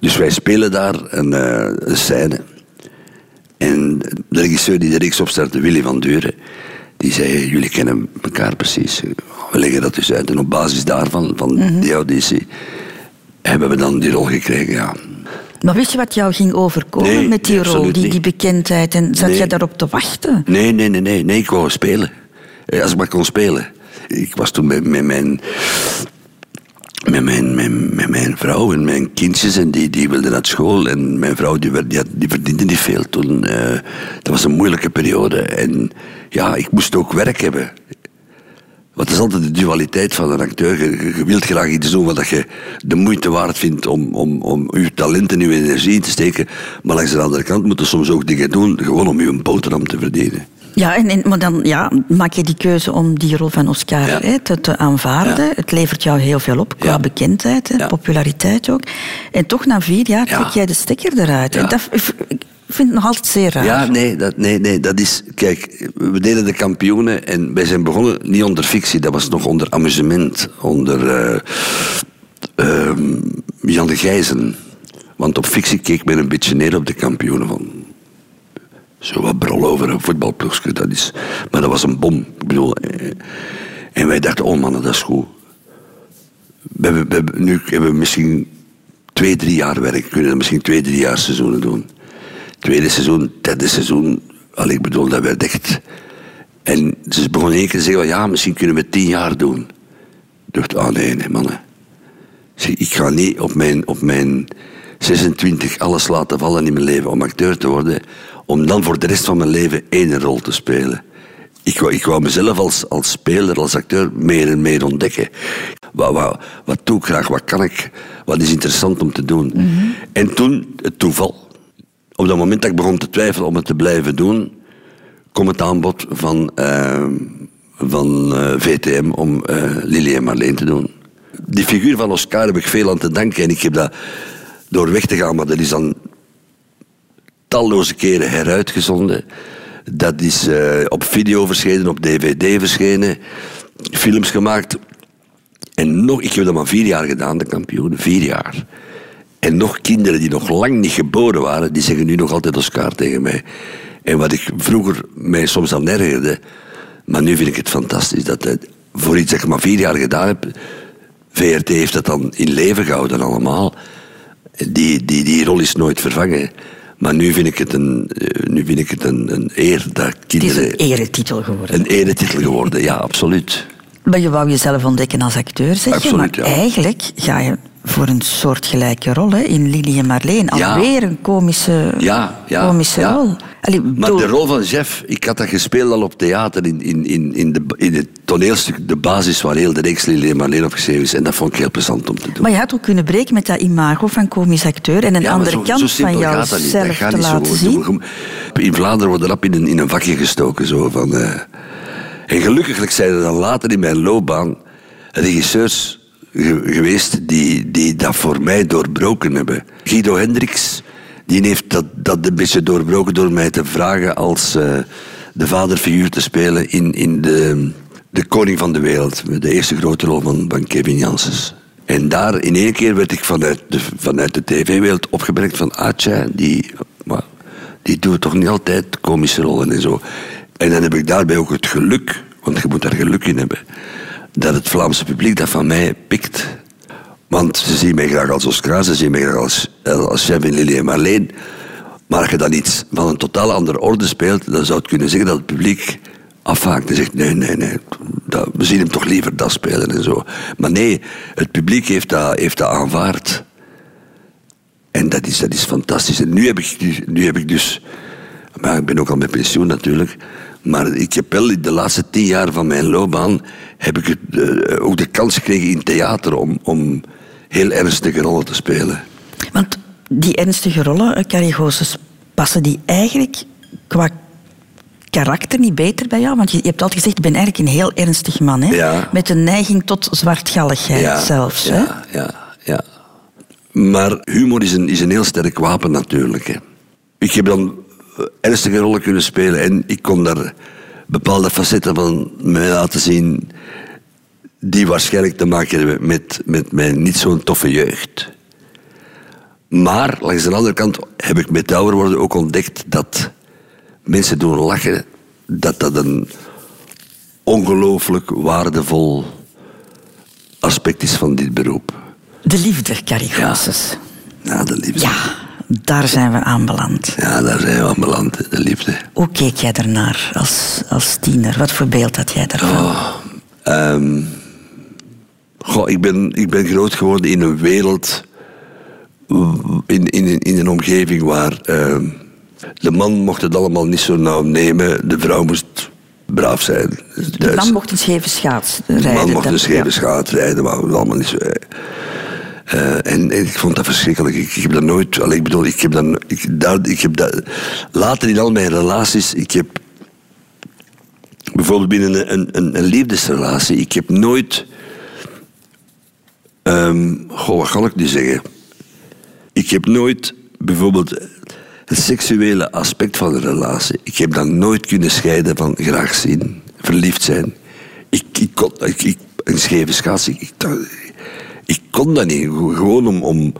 Dus wij spelen daar een, een scène. En de regisseur die de reeks opstartte, Willy van Duren, die zei, jullie kennen elkaar precies. We leggen dat dus uit. En op basis daarvan, van die auditie, hebben we dan die rol gekregen, ja. Maar wist je wat jou ging overkomen Nee, met die nee, rol, die, die bekendheid? En zat Nee. jij daarop te wachten? Nee, nee, nee, nee, nee, ik wou spelen. Eh, Als ik maar kon spelen. Ik was toen met, met mijn. Met mijn, met mijn vrouw en mijn kindjes en die, die wilden naar school. En mijn vrouw die, werd- die, had- die verdiende niet veel toen. eh, dat was een moeilijke periode. En ja, ik moest ook werk hebben. Want het is altijd de dualiteit van een acteur. Je, wilt graag iets doen wat je de moeite waard vindt om, om, om je talent en je energie in te steken. Maar langs de andere kant moet je soms ook dingen doen gewoon om je boterham te verdienen. Ja, en, en- maar dan ja, maak je die keuze om die rol van Oscar Ja. te, te aanvaarden. Ja. Het levert jou heel veel op, qua bekendheid, populariteit ook. En toch na vier jaar Ja. trek jij de stekker eruit. En dat ik vind het nog altijd zeer raar. Ja, nee dat, nee, nee, dat is... Kijk, we deden de kampioenen en wij zijn begonnen niet onder fictie. Dat was nog onder amusement. Onder ehm, Jan de Gijzen. Want op fictie keek men een beetje neer op de kampioenen van... Zo wat brol over een voetbalploegje, dat is... Maar dat was een bom. Ik bedoel... eh, en wij dachten, oh mannen, dat is goed. We hebben, nu hebben we misschien twee, drie jaar werk. We misschien twee, drie jaar seizoenen doen. Tweede seizoen, derde seizoen Allee, ik bedoel, dat werd echt... En ze begon één keer te zeggen, ja, misschien kunnen we tien jaar doen. Ik dacht, ah nee, nee, mannen. Ik ga niet op mijn, op mijn 26 alles laten vallen in mijn leven om acteur te worden, om dan voor de rest van mijn leven één rol te spelen. Ik wou, ik wou mezelf als, als speler, als acteur, meer en meer ontdekken. Wat, wat, wat doe ik graag, wat kan ik, wat is interessant om te doen. En toen, het toeval. Op dat moment dat ik begon te twijfelen om het te blijven doen, kwam het aanbod van, eh, van eh, VTM om eh Lily en Marleen te doen. Die figuur van Oscar heb ik veel aan te danken en ik heb dat door weg te gaan, maar dat is dan talloze keren heruitgezonden. Dat is eh, op video verschenen, op dvd verschenen, films gemaakt. En nog, ik heb dat maar vier jaar gedaan, de kampioen, vier jaar. En nog kinderen die nog lang niet geboren waren, die zeggen nu nog altijd Oscar tegen mij. En wat ik vroeger mij soms aan ergerde, maar nu vind ik het fantastisch dat het, voor iets ik maar vier jaar gedaan heb, VRT heeft dat dan in leven gehouden allemaal. Die, die, die rol is nooit vervangen. Maar nu vind ik het een, eh, nu vind ik het een, een eer dat Het is kinderen... een eretitel geworden. Een eretitel geworden, ja, absoluut. Maar je wou jezelf ontdekken als acteur, zeg je. Absoluut, maar ja. eigenlijk ga je voor een soortgelijke rol hè, in Lily en Marleen. Ja. Alweer een komische, Ja, ja, komische rol. Allee, Maar de rol van chef, ik had dat gespeeld al op theater in, in, in, in, de, in het toneelstuk, de basis waar heel de reeks Lily en Marleen op geschreven is. En dat vond ik heel plezant om te doen. Maar je had ook kunnen breken met dat imago van komisch acteur en een andere zo- kant zo van simpel gaat dat niet. Dat jouzelf te laten zien. In Vlaanderen wordt rap in een, in een vakje gestoken. Zo, van, eh. En gelukkig zijn er dan later in mijn loopbaan regisseurs ge- geweest die, die dat voor mij doorbroken hebben. Guido Hendricks die heeft dat, dat een beetje doorbroken door mij te vragen als eh, de vaderfiguur te spelen in, in de, de Koning van de Wereld. De eerste grote rol van, van Kevin Janssens. En daar in één keer werd ik vanuit de, vanuit de tv-wereld opgemerkt van Atja, die, die doet toch niet altijd komische rollen en zo. En dan heb ik daarbij ook het geluk, want je moet daar geluk in hebben, dat het Vlaamse publiek dat van mij pikt. Want ze zien mij graag als Oscar, ze zien mij graag als, als chef in Lily en Marleen. Maar als je dan iets van een totaal andere orde speelt, dan zou het kunnen zeggen dat het publiek afhaakt en zegt: nee, nee, nee, we zien hem toch liever dat spelen en zo. Maar nee, het publiek heeft dat, heeft dat aanvaard. En dat is, dat is fantastisch. En nu heb ik, nu heb ik dus. Maar ik ben ook al met pensioen natuurlijk. Maar ik heb wel in de laatste tien jaar van mijn loopbaan. heb ik het, eh, ook de kans gekregen in theater om, om heel ernstige rollen te spelen. Want die ernstige rollen, eh, Carrie passen die eigenlijk qua karakter niet beter bij jou? Want je, je hebt altijd gezegd, ik ben eigenlijk een heel ernstig man. Hè? Ja. Met een neiging tot zwartgalligheid zelfs. Hè? Ja, ja, ja. Maar humor is een, is een heel sterk wapen natuurlijk. Hè. Ik heb dan ernstige rollen kunnen spelen en ik kon daar bepaalde facetten van mij laten zien die waarschijnlijk te maken hebben met, met mijn niet zo'n toffe jeugd. Maar langs de andere kant heb ik met ouder worden ook ontdekt dat mensen doen lachen, dat dat een ongelooflijk waardevol aspect is van dit beroep. De liefde, Carrie Goossens. Ja, de liefde. Ja, daar zijn we aanbeland. Ja, daar zijn we aan beland, de liefde. Hoe keek jij ernaar als, als tiener? Wat voor beeld had jij daarvan? Ehm, goh, ik, ben, ik ben groot geworden in een wereld, in, in, in een omgeving waar ehm, de man mocht het allemaal niet zo nauw nemen, de vrouw moest braaf zijn. De man mocht een scheve schaats rijden. De man mocht een scheve ja. schaat rijden, maar allemaal niet zo. Eh. En, ik vond dat verschrikkelijk. Ik, heb dat nooit. Allee, ik bedoel, ik heb dat, ik, daar, ik heb dat. Later in al mijn relaties, ik heb. Bijvoorbeeld binnen een, een, een, liefdesrelatie, ik heb nooit. ehm, goh, wat ga ik nu zeggen? Ik heb nooit bijvoorbeeld het seksuele aspect van een relatie. Ik heb dat nooit kunnen scheiden van graag zien, verliefd zijn. Ik, ik kon, ik, ik, een scheve schaats, ik, dat- ik kon dat niet. Gewoon om, om,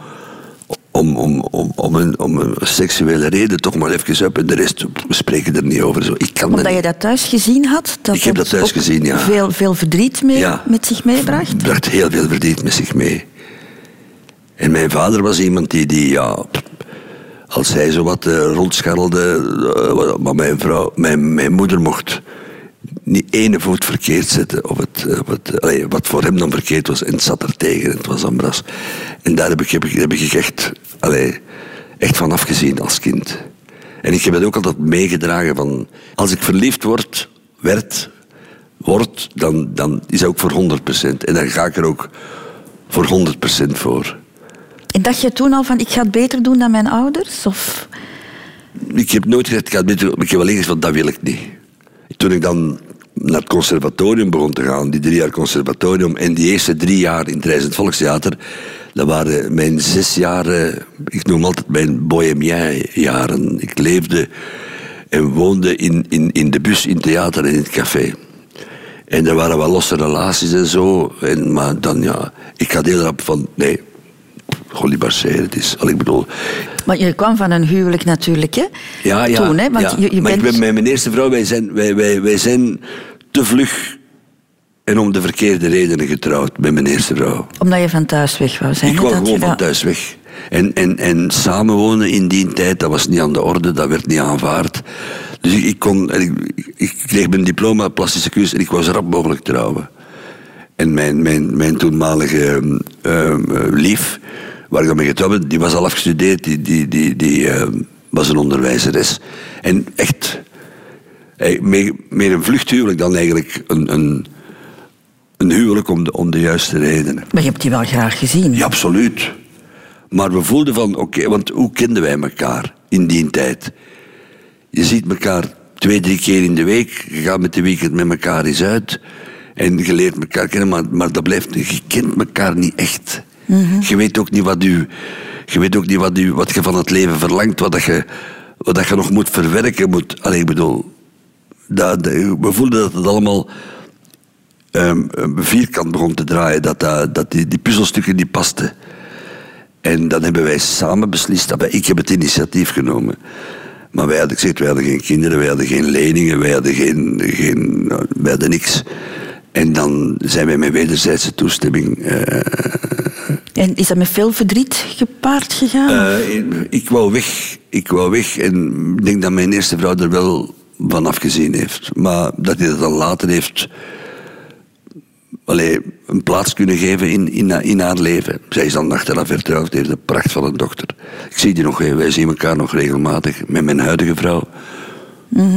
om, om, om, om, een, om een seksuele reden toch maar even en de rest, we spreken er niet over. Zo. Ik kan dat Omdat je dat thuis gezien had? Dat Ik heb dat thuis gezien, ja. Veel, veel verdriet mee, Ja. met zich meebracht? Het bracht heel veel verdriet met zich mee. En mijn vader was iemand die, die ja, als hij zo wat uh, rondscharrelde, uh, maar mijn vrouw, mijn, mijn moeder mocht niet ene voet verkeerd zetten. Of het, het, allee, wat voor hem dan verkeerd was. En het zat er tegen. Het was Ambras. En daar heb ik, heb ik, heb ik echt, allee, echt van afgezien als kind. En ik heb het ook altijd meegedragen van... Als ik verliefd word, werd, word, dan, dan is dat ook voor 100%. En dan ga ik er ook voor 100% voor. En dacht je toen al van, ik ga het beter doen dan mijn ouders? Of... Ik heb nooit gezegd, ik ga het beter doen. Ik heb alleen gezegd, van, dat wil ik niet. Toen ik dan naar het conservatorium begon te gaan, die drie jaar conservatorium, en die eerste drie jaar in het Reizend Volkstheater, dat waren mijn zes jaren, ik noem altijd mijn bohemien-jaren. Ik leefde en woonde in, in, in de bus, in het theater en in het café. En er waren wel losse relaties en zo. En, maar dan ja, ik had heel rap van, nee, Golibarseer, het is, al ik bedoel... Maar je kwam van een huwelijk natuurlijk, hè? Ja, ja. Toen, hè? Want ja. je, je maar bent... ik ben met mijn eerste vrouw, wij zijn, wij, wij, wij zijn te vlug en om de verkeerde redenen getrouwd met mijn eerste vrouw. Omdat je van thuis weg wou zijn. Ik wou gewoon van thuis weg. En, en, en samenwonen in die tijd, dat was niet aan de orde, dat werd niet aanvaard. Dus ik, ik, kon, ik, ik kreeg mijn diploma plastische kunst en ik zo rap mogelijk trouwen. En mijn, mijn, mijn toenmalige ehm, ehm, lief, waar ik dan mee getrouwd ben, die was al afgestudeerd, die, die, die, die ehm, was een onderwijzeres. En echt, meer, meer een vluchthuwelijk dan eigenlijk een, een, een huwelijk om de, om de juiste redenen. Maar je hebt die wel graag gezien. Ja, absoluut. Maar we voelden van, oké, want hoe kenden wij elkaar in die tijd? Je ziet elkaar twee, drie keer in de week. Je gaat met de weekend met elkaar eens uit. En je leert elkaar kennen, maar, maar dat blijft... Je kent elkaar niet echt. Je weet ook niet wat u... Je weet ook niet wat, u, wat je van het leven verlangt, wat, dat je, wat dat je nog moet verwerken. Moet, allee, ik bedoel, dat, we voelden dat het allemaal ehm, vierkant begon te draaien. Dat, dat, dat die, die puzzelstukken die pasten. En dan hebben wij samen beslist, dat wij, ik heb het initiatief genomen. Maar wij hadden, ik zeg, wij hadden geen kinderen, wij hadden geen leningen, wij hadden, geen, geen, nou, wij hadden niks. En dan zijn wij met wederzijdse toestemming. eh, En is dat met veel verdriet gepaard gegaan? eh, ik wou weg. Ik wou weg. En ik denk dat mijn eerste vrouw er wel van afgezien heeft. Maar dat hij dat dan later heeft allee, een plaats kunnen geven in, in, in haar leven. Zij is dan achteraf vertrouwd, heeft een pracht van een dochter. Ik zie die nog, eh, wij zien elkaar nog regelmatig. Met mijn huidige vrouw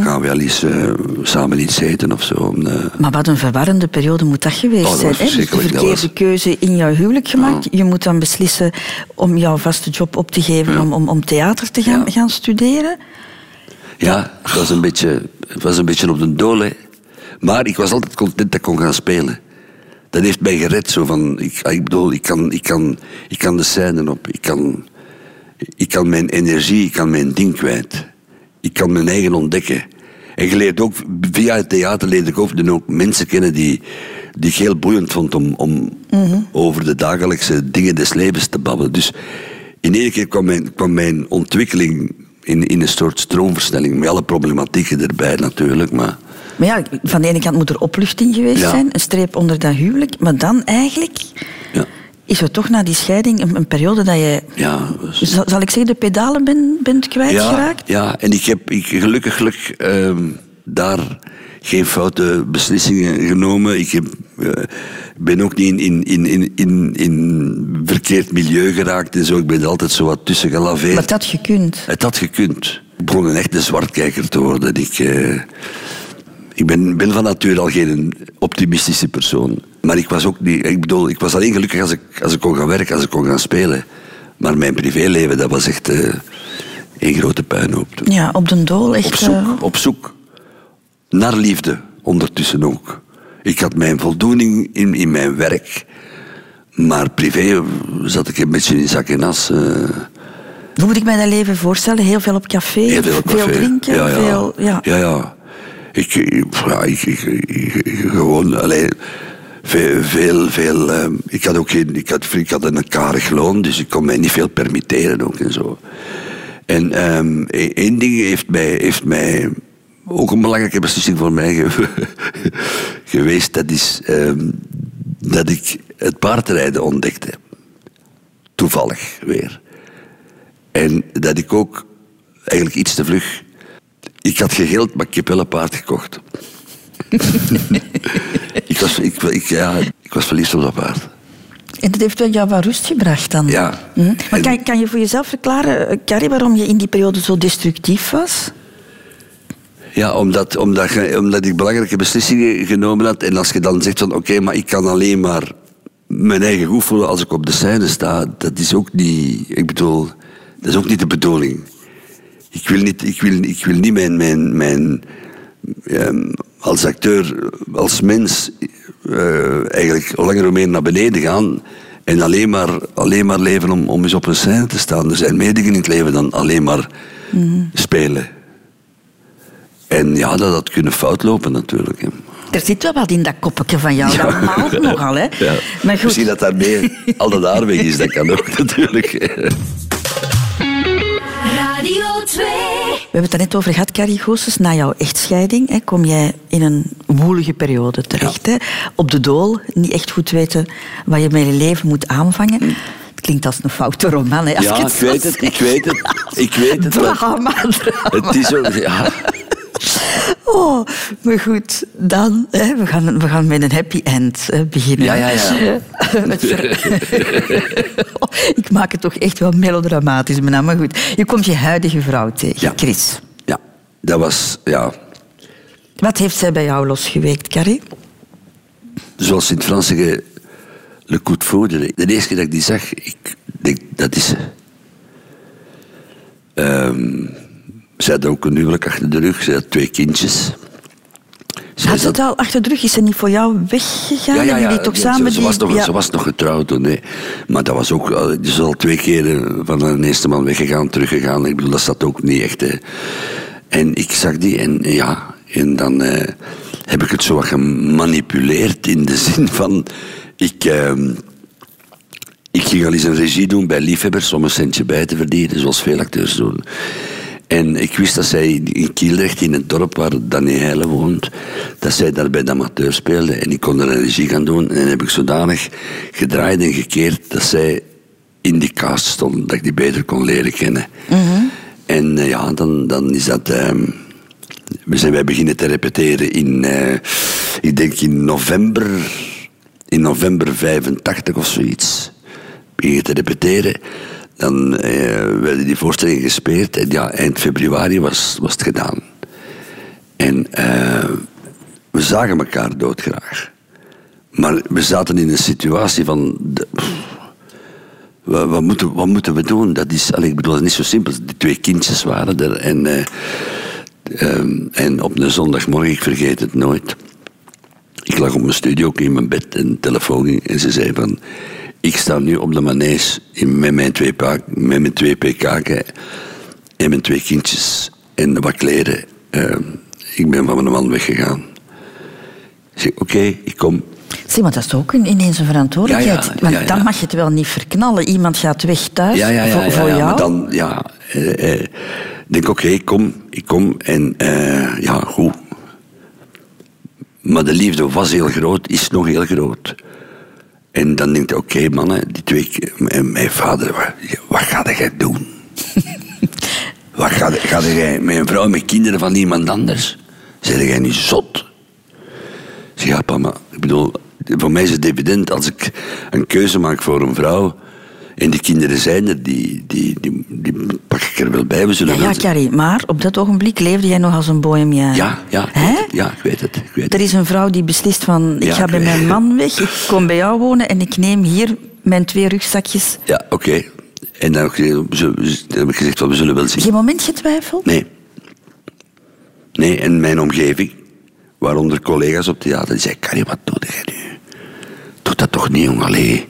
gaan we al eens eh, samen iets eten of zo. om, eh, Maar wat een verwarrende periode moet dat geweest Oh, dat zijn. was hè? De verkeerde keuze in jouw huwelijk gemaakt. Je moet dan beslissen om jouw vaste job op te geven om, om, om theater te gaan, Ja. gaan studeren. Ja, het was een beetje, het was een beetje op de dolen. Maar ik was altijd content dat ik kon gaan spelen. Dat heeft mij gered. Zo van, ik, ik bedoel, ik kan, ik, kan, ik kan de scène op. Ik kan, ik kan mijn energie, ik kan mijn ding kwijt. Ik kan mijn eigen ontdekken. En je leert ook, via het theater leerde ik ook, ook mensen kennen die, die ik heel boeiend vond om, om over de dagelijkse dingen des levens te babbelen. Dus in één keer kwam mijn, kwam mijn ontwikkeling in, in een soort stroomversnelling. Met alle problematieken erbij natuurlijk. Maar Maar ja, van de ene kant moet er opluchting geweest Ja. zijn, een streep onder dat huwelijk. Maar dan eigenlijk ja, is er toch na die scheiding een, een periode dat je, ja, dus- zal, zal ik zeggen, de pedalen ben, bent kwijtgeraakt? Ja, ja, en ik heb ik, gelukkig, gelukkig ehm, daar geen foute beslissingen genomen. Ik heb, ben ook niet in, in, in, in, in, in verkeerd milieu geraakt en zo. Ik ben er altijd zo wat tussen gelaveerd. Maar dat had gekund. Het had gekund. Ik begon een echte zwartkijker te worden. Ik, eh, ik ben, ben van nature al geen optimistische persoon. Maar ik was ook niet... Ik bedoel, ik was alleen gelukkig als ik, als ik kon gaan werken, als ik kon gaan spelen. Maar mijn privéleven, dat was echt eh een grote puinhoop. Ja, op den dool echt... Op zoek, eh, op zoek naar liefde, ondertussen ook. Ik had mijn voldoening in, in mijn werk. Maar privé zat ik een beetje in zak en as. eh. hoe moet ik mij dat leven voorstellen? Heel veel op café, Heel veel, op café. drinken, ja, ja. veel... Ja. ja, ja. Ik, ja, ik, ik, gewoon, alleen veel, veel, veel ehm, ik had ook geen, ik had, ik had een karig loon, dus ik kon mij niet veel permitteren ook en zo. En e- één ding heeft mij, heeft mij ook een belangrijke beslissing voor mij ge- geweest, dat is ehm, dat ik het paardrijden ontdekte. Toevallig weer. En dat ik ook eigenlijk iets te vlug... Ik had geheeld, maar ik heb wel een paard gekocht. ik, was, ik, ik, ja, ik was verliefd op dat paard. En dat heeft wel jou wat rust gebracht dan? Ja. Hm? Maar En- kan, kan je voor jezelf verklaren, eh, Carrie, waarom je in die periode zo destructief was? Ja, omdat, omdat, omdat ik belangrijke beslissingen genomen had. En als je dan zegt van oké, maar ik kan alleen maar mijn eigen goed voelen als ik op de scène sta. Dat is ook niet, ik bedoel, dat is ook niet de bedoeling. Ik wil niet, ik wil, ik wil niet mijn, mijn, mijn ehm, als acteur, als mens, eh, eigenlijk hoe langer hoe meer naar beneden gaan. En alleen maar, alleen maar leven om, om eens op een scène te staan. Er zijn meer dingen in het leven dan alleen maar spelen. En ja, dat had kunnen fout lopen natuurlijk. Hè. Er zit wel wat in dat koppetje van jou, dat maalt nogal, hè? Ja. Maar goed, Misschien dat daar meer al dat haar weg is, dat kan ook natuurlijk. Radio 2. we hebben het er net over gehad, Carrie Goossens. Na jouw echtscheiding hè, kom jij in een woelige periode terecht. Hè? Op de dool, niet echt goed weten wat je met je leven moet aanvangen. Het klinkt als een foute roman, hè, als Ja, ik het weet het, ik weet het. Ik weet het. maar Drama, drama. Het is ook, ja. Oh, maar goed, dan, hè, we, gaan, we gaan met een happy end hè, beginnen. Ja, ja, ja. Oh, ik maak het toch echt wel melodramatisch, maar, maar goed. Je komt je huidige vrouw tegen, Ja. Chris. Ja, dat was, ja, Wat heeft zij bij jou losgeweekt, Carrie? zoals in het Frans zeggen, le coup de foudre. De eerste keer dat ik die zag, ik denk, dat is ze. Ehm, ze had ook een huwelijk achter de rug, ze had twee kindjes. Had ze zat- het al achter de rug? Is ze niet voor jou weggegaan? Jullie toch ja, samen ze, ze die... was nog, ja. ze was nog getrouwd toen, nee. Maar dat was ook... al- Ze is al twee keer eh, van een eerste man weggegaan, teruggegaan. Ik bedoel, dat zat ook niet echt... Hè. En ik zag die en ja... En dan eh, heb ik het zo wat gemanipuleerd in de zin van... Ik... ehm, ik ging al eens een regie doen bij liefhebbers om een centje bij te verdienen, zoals veel acteurs doen. En ik wist dat zij in Kielrecht, in het dorp waar Danny Heijlen woont, dat zij daar bij de amateur speelde. En ik kon er een regie gaan doen. En heb ik zodanig gedraaid en gekeerd dat zij in die cast stond, dat ik die beter kon leren kennen. En eh, ja, dan, dan is dat... ehm, we zijn wij beginnen te repeteren in, eh, ik denk in november, in november 85 of zoiets. Beginnen te repeteren. Dan eh, werden die voorstellingen gespeeld en ja, eind februari was, was het gedaan. En eh, we zagen elkaar doodgraag. Maar we zaten in een situatie van... wat, wat, moeten, wat moeten we doen? Dat is, allee, ik bedoel, dat is niet zo simpel. Die twee kindjes waren er. En, eh, ehm, en op een zondagmorgen, ik vergeet het nooit. Ik lag op mijn studio in mijn bed en telefoon ging. En ze zei van... Ik sta nu op de manege in, met, mijn twee pa- met mijn twee pk'en en mijn twee kindjes. En wat kleren. Ehm, ik ben van mijn man weggegaan. Ik zeg, oké, ik kom. Zie, maar dat is ook een- ineens een verantwoordelijkheid. Ja, ja, Want ja, dan mag je het wel niet verknallen. Iemand gaat weg thuis voor, voor ja, jou. Maar dan, ja... eh, eh, denk, oké, ik kom, ik kom. En eh, ja, goed. Maar de liefde was heel groot, is nog heel groot. En dan denkt je, oké mannen, die twee... Mijn, vader, wat, wat ga jij doen? wat ga, ga jij met een vrouw met kinderen van iemand anders? Zeg jij niet zot? Zeg, ja, papa, ik bedoel, voor mij is het evident als ik een keuze maak voor een vrouw en die kinderen zijn er, die, die, die, die pak ik er wel bij. We zullen Ja, ja, Carrie, maar op dat ogenblik leefde jij nog als een bohemiaan. ja, ja, ik ja, ik weet het. Ik weet Er is een vrouw die beslist van, ik Ja, ga bij mijn man weg, ik kom bij jou wonen en ik neem hier mijn twee rugzakjes. Ja, oké. En dan heb ik gezegd, we zullen- van, we wel zien. Geen moment getwijfeld? Nee. Nee, en mijn omgeving, waaronder collega's op theater, die zeiden, Carrie, wat doe jij nu? Doe dat toch niet, jong, allee.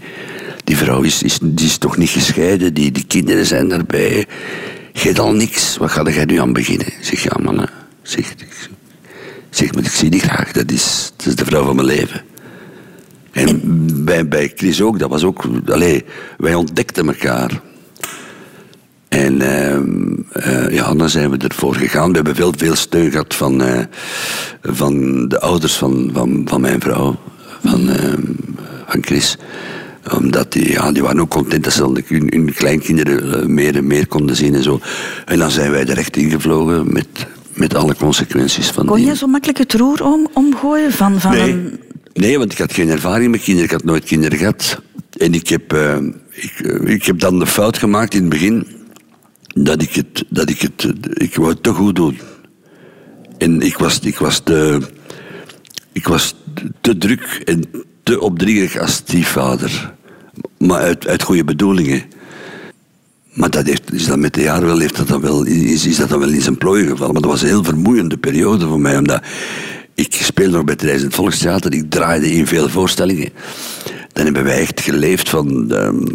Die vrouw is, is, die is toch niet gescheiden, die, die kinderen zijn erbij. Geet al niks, wat ga jij nu aan beginnen? Zeg, ja mannen, zeg, ik- zeg, maar ik zie die graag, dat is, dat is de vrouw van mijn leven. En bij, bij Chris ook, dat was ook, allee, wij ontdekten elkaar. En ehm, eh, ja, dan zijn we ervoor gegaan. We hebben veel, veel steun gehad van, eh, van de ouders van, van, van mijn vrouw, van, ehm, van Chris. Omdat die, ja, die waren ook content dat ze dan hun, hun kleinkinderen eh, meer en meer konden zien en zo. En dan zijn wij er echt ingevlogen met, met alle consequenties van Kon die. je zo makkelijk het roer om, omgooien van, van Nee. een... nee, want ik had geen ervaring met kinderen. Ik had nooit kinderen gehad. En ik heb, eh, ik, eh, ik heb dan de fout gemaakt in het begin dat ik het, dat ik het, ik wou het te goed doen. En ik was, ik was te, ik was te druk en te opdringerig als stiefvader. Maar uit, uit goede bedoelingen. Maar dat is dat met de jaren wel, heeft dat dan wel, is, is dat dan wel in zijn plooi gevallen. Maar dat was een heel vermoeiende periode voor mij. Omdat ik speelde nog bij het Reizend Volkstheater. Ik draaide in veel voorstellingen. Dan hebben wij echt geleefd van... ehm,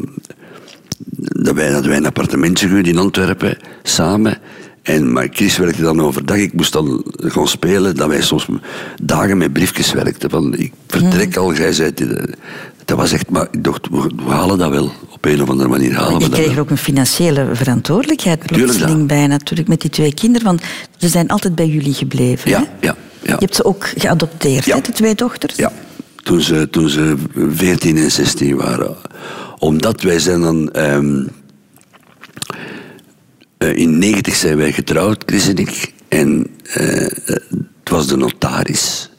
dat, wij, dat wij een appartementje huurden in Antwerpen, samen. En, maar Chris werkte dan overdag. Ik moest dan gewoon spelen. Dat wij soms dagen met briefjes werkten. Van, ik vertrek al, jij zei... Dat was echt... Maar ik dacht, we, we halen dat wel. Op een of andere manier halen we Je dat kreeg wel. er ook een financiële verantwoordelijkheid plotseling ja. bij natuurlijk met die twee kinderen. Want ze zijn altijd bij jullie gebleven. Ja, hè? ja, ja. Je hebt ze ook geadopteerd, Ja. hè, de twee dochters? Ja, toen ze, toen ze 14 en 16 waren. Omdat wij zijn dan... ehm, eh, in 90 zijn wij getrouwd, Chris en ik. En eh, eh, het was de notaris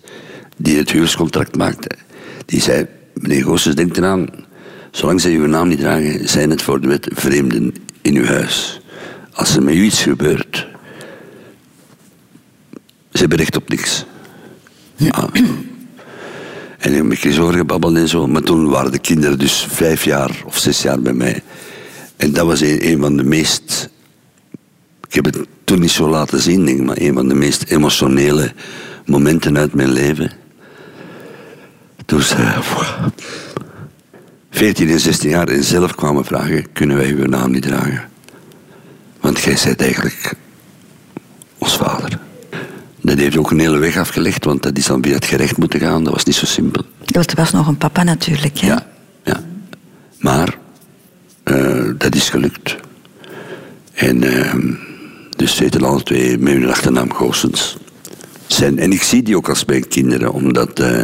die het huwelijkscontract maakte. Die zei, meneer Goossens, denk eraan... Zolang zij uw naam niet dragen, zijn het voor de wet vreemden in uw huis. Als er met u iets gebeurt... Ze hebben recht op niks. Ja. En ik heb met Chris gebabbeld en zo. Maar toen waren de kinderen dus vijf jaar of zes jaar bij mij. En dat was een, een van de meest... Ik heb het toen niet zo laten zien, denk ik, maar een van de meest emotionele momenten uit mijn leven. Toen ze 14 en 16 jaar en zelf kwamen vragen: kunnen wij uw naam niet dragen? Want jij bent eigenlijk ons vader. Dat heeft ook een hele weg afgelegd, want dat is dan via het gerecht moeten gaan. Dat was niet zo simpel. Er was nog een papa natuurlijk. Hè? Ja, ja. Maar eh, dat is gelukt. En ehm, dus ze heten alle twee met hun achternaam Goossens. Zijn, en ik zie die ook als mijn kinderen, omdat eh,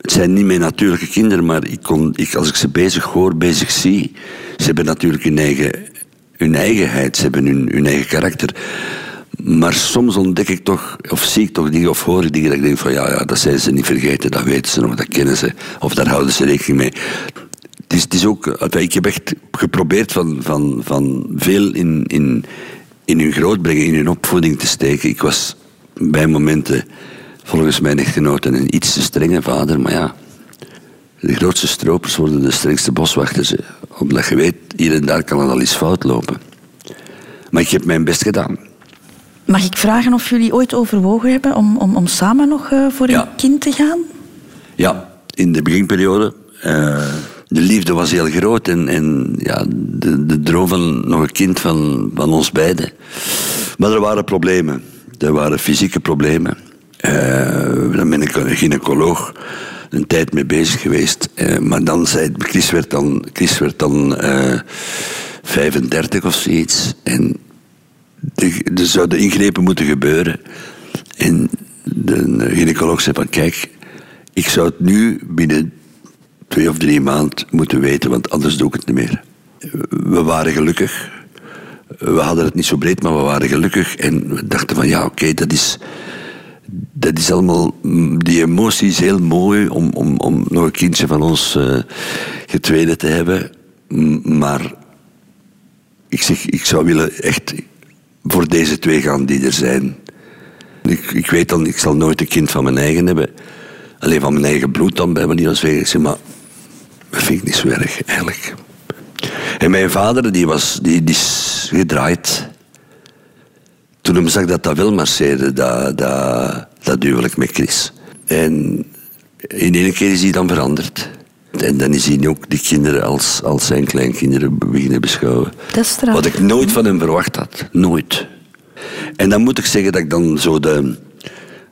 het zijn niet mijn natuurlijke kinderen, maar ik kon, ik, als ik ze bezig hoor, bezig zie, ze hebben natuurlijk hun eigen, hun eigenheid, ze hebben hun, hun eigen karakter. Maar soms ontdek ik toch, of zie ik toch dingen, of hoor ik dingen dat ik denk van ja, ja, dat zijn ze niet vergeten, dat weten ze nog, dat kennen ze, of daar houden ze rekening mee. Het is, het is ook, enfin, ik heb echt geprobeerd van, van, van veel in, in, in hun grootbrengen, in hun opvoeding te steken. Ik was bij momenten volgens mijn echtgenoten een iets te strenge vader, maar ja, de grootste stropers worden de strengste boswachters. Omdat je weet, hier en daar kan het al eens fout lopen. Maar ik heb mijn best gedaan. Mag ik vragen of jullie ooit overwogen hebben om, om, om samen nog eh, voor Ja. een kind te gaan? Ja, in de beginperiode. eh, de liefde was heel groot en, en ja, de, de droom van nog een kind van, van ons beiden. Maar er waren problemen. Er waren fysieke problemen. Eh, daar ben ik een gynaecoloog een tijd mee bezig geweest. Eh, maar dan zei Chris werd dan, Chris werd dan eh, 35 of zoiets. En er zouden ingrepen moeten gebeuren. En de gynaecoloog zei van, kijk, ik zou het nu binnen twee of drie maanden moeten weten, want anders doe ik het niet meer. We waren gelukkig. We hadden het niet zo breed, maar we waren gelukkig. En we dachten van, ja, oké, dat is... Dat is allemaal... Die emotie is heel mooi om, om, om nog een kindje van ons getweede te hebben. Maar ik zeg, ik zou willen echt voor deze twee gaan die er zijn. Ik, ik weet dan, ik zal nooit een kind van mijn eigen hebben. Alleen van mijn eigen bloed dan, bij manier van spreken. Maar dat vind ik niet zo erg, eigenlijk. En mijn vader, die, was, die, die is gedraaid. Toen hij zag dat dat wel marcheerde, dat, dat, dat huwelijk met Chris. En in één keer is hij dan veranderd. En dan is hij ook die kinderen als, als zijn kleinkinderen beginnen beschouwen. Dat is. Wat ik nooit van hem verwacht had. Nooit. En dan moet ik zeggen dat ik dan zo de,